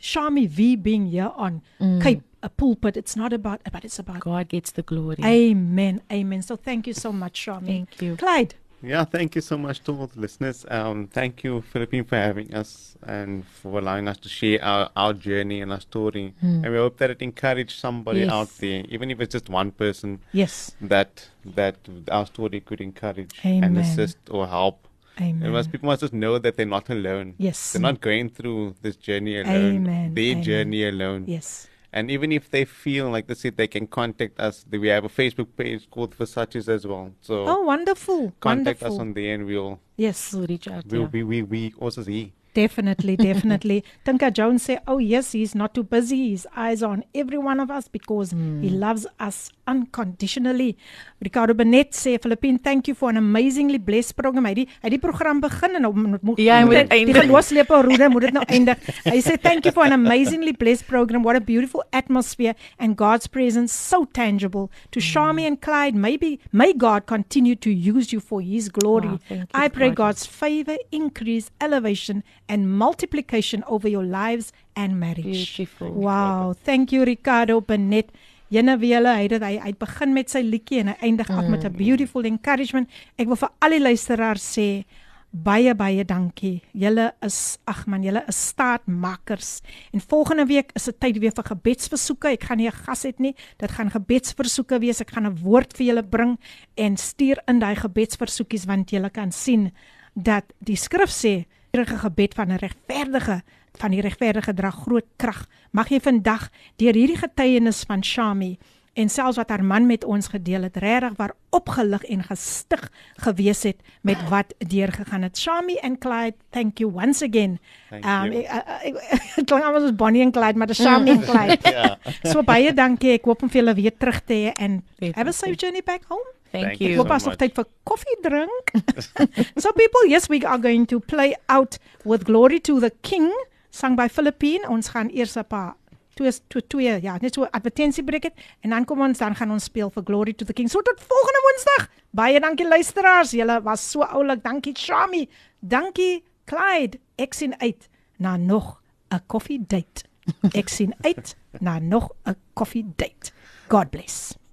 Shami V being here on
Mm.
Cape, a pulpit. It's not about, but it's about
God gets the glory.
Amen. Amen. So thank you so much, Shami.
Thank you.
Clyde.
Yeah, thank you so much to all the listeners. Um, thank you, Philippine, for having us and for allowing us to share our, our journey and our story.
Hmm.
And we hope that it encouraged somebody
Yes.
out there, even if it's just one person,
Yes.
that that our story could encourage
Amen.
and assist or help.
Amen.
And must, people must just know that they're not alone.
Yes.
They're not going through this journey alone.
Amen.
Their
Amen.
journey alone.
Yes.
And even if they feel like they said, they can contact us. We have a Facebook page called Versace's as well. So
Oh, wonderful.
contact
wonderful.
us on there and we'll
Yes.
We'll reach out.
we'll
yeah.
we, we, we also see.
Definitely, definitely. Tinka Jones say, "Oh yes, he's not too busy. His eyes are on every one of us because mm. he loves us unconditionally." Ricardo Benet sê, "Philippine, thank you for an amazingly blessed program. Hy die, hy die program begin en moet
ja, moet
die, die geloofslepel roede moet dit nou eindig. Hy sê, "Thank you for an amazingly blessed program. What a beautiful atmosphere and God's presence so tangible. To mm. Shami and Clyde, maybe may God continue to use you for his glory. Wow, I pray God. God's favor, increase, elevation and multiplication over your lives and marriage.
Beautiful.
Wow. Thank you Ricardo Benet. Genevieve, hy het hy uit begin met sy liedjie en hy eindig mm. af met 'n beautiful encouragement. Ek wil vir al die luisteraars sê baie baie dankie. Julle is ag man, julle is staatmakers. En volgende week is dit tyd weer vir gebedsversoeke. Ek gaan nie 'n gas hê nie. Dit gaan gebedsversoeke wees. Ek gaan 'n woord vir julle bring en stuur in daai gebedsversoekies want julle kan sien dat die skrif sê enige gebed van 'n regverdige van die regverdige dra groot krag. Mag jy vandag deur hierdie getuienis van Shami en selfs wat haar man met ons gedeel het, regtig waar opgelig en gestig gewees het met wat deurgegaan het. Shami and Clyde, thank you once again. Um ek klink as Bonnie and Clyde, maar dis Shami and Clyde. ja. So baie dankie. Ek hoop om vir julle weer terug te hê en have a safe journey back home.
Thank, Thank you.
Hoop so ons tyd vir koffie drink. so people, yes, we are going to play out with Glory to the King, sung by Philippine. Ons gaan eers 'n paar twee twee twee ja, net so advertensie breek het en dan kom ons dan gaan ons speel vir Glory to the King. So tot volgende Woensdag. Baie dankie luisteraars. Julle was so oulik. Dankie Shami. Dankie Clyde. Ek sien uit na nog 'n koffie date. Ek sien uit na nog 'n koffie date. God bless.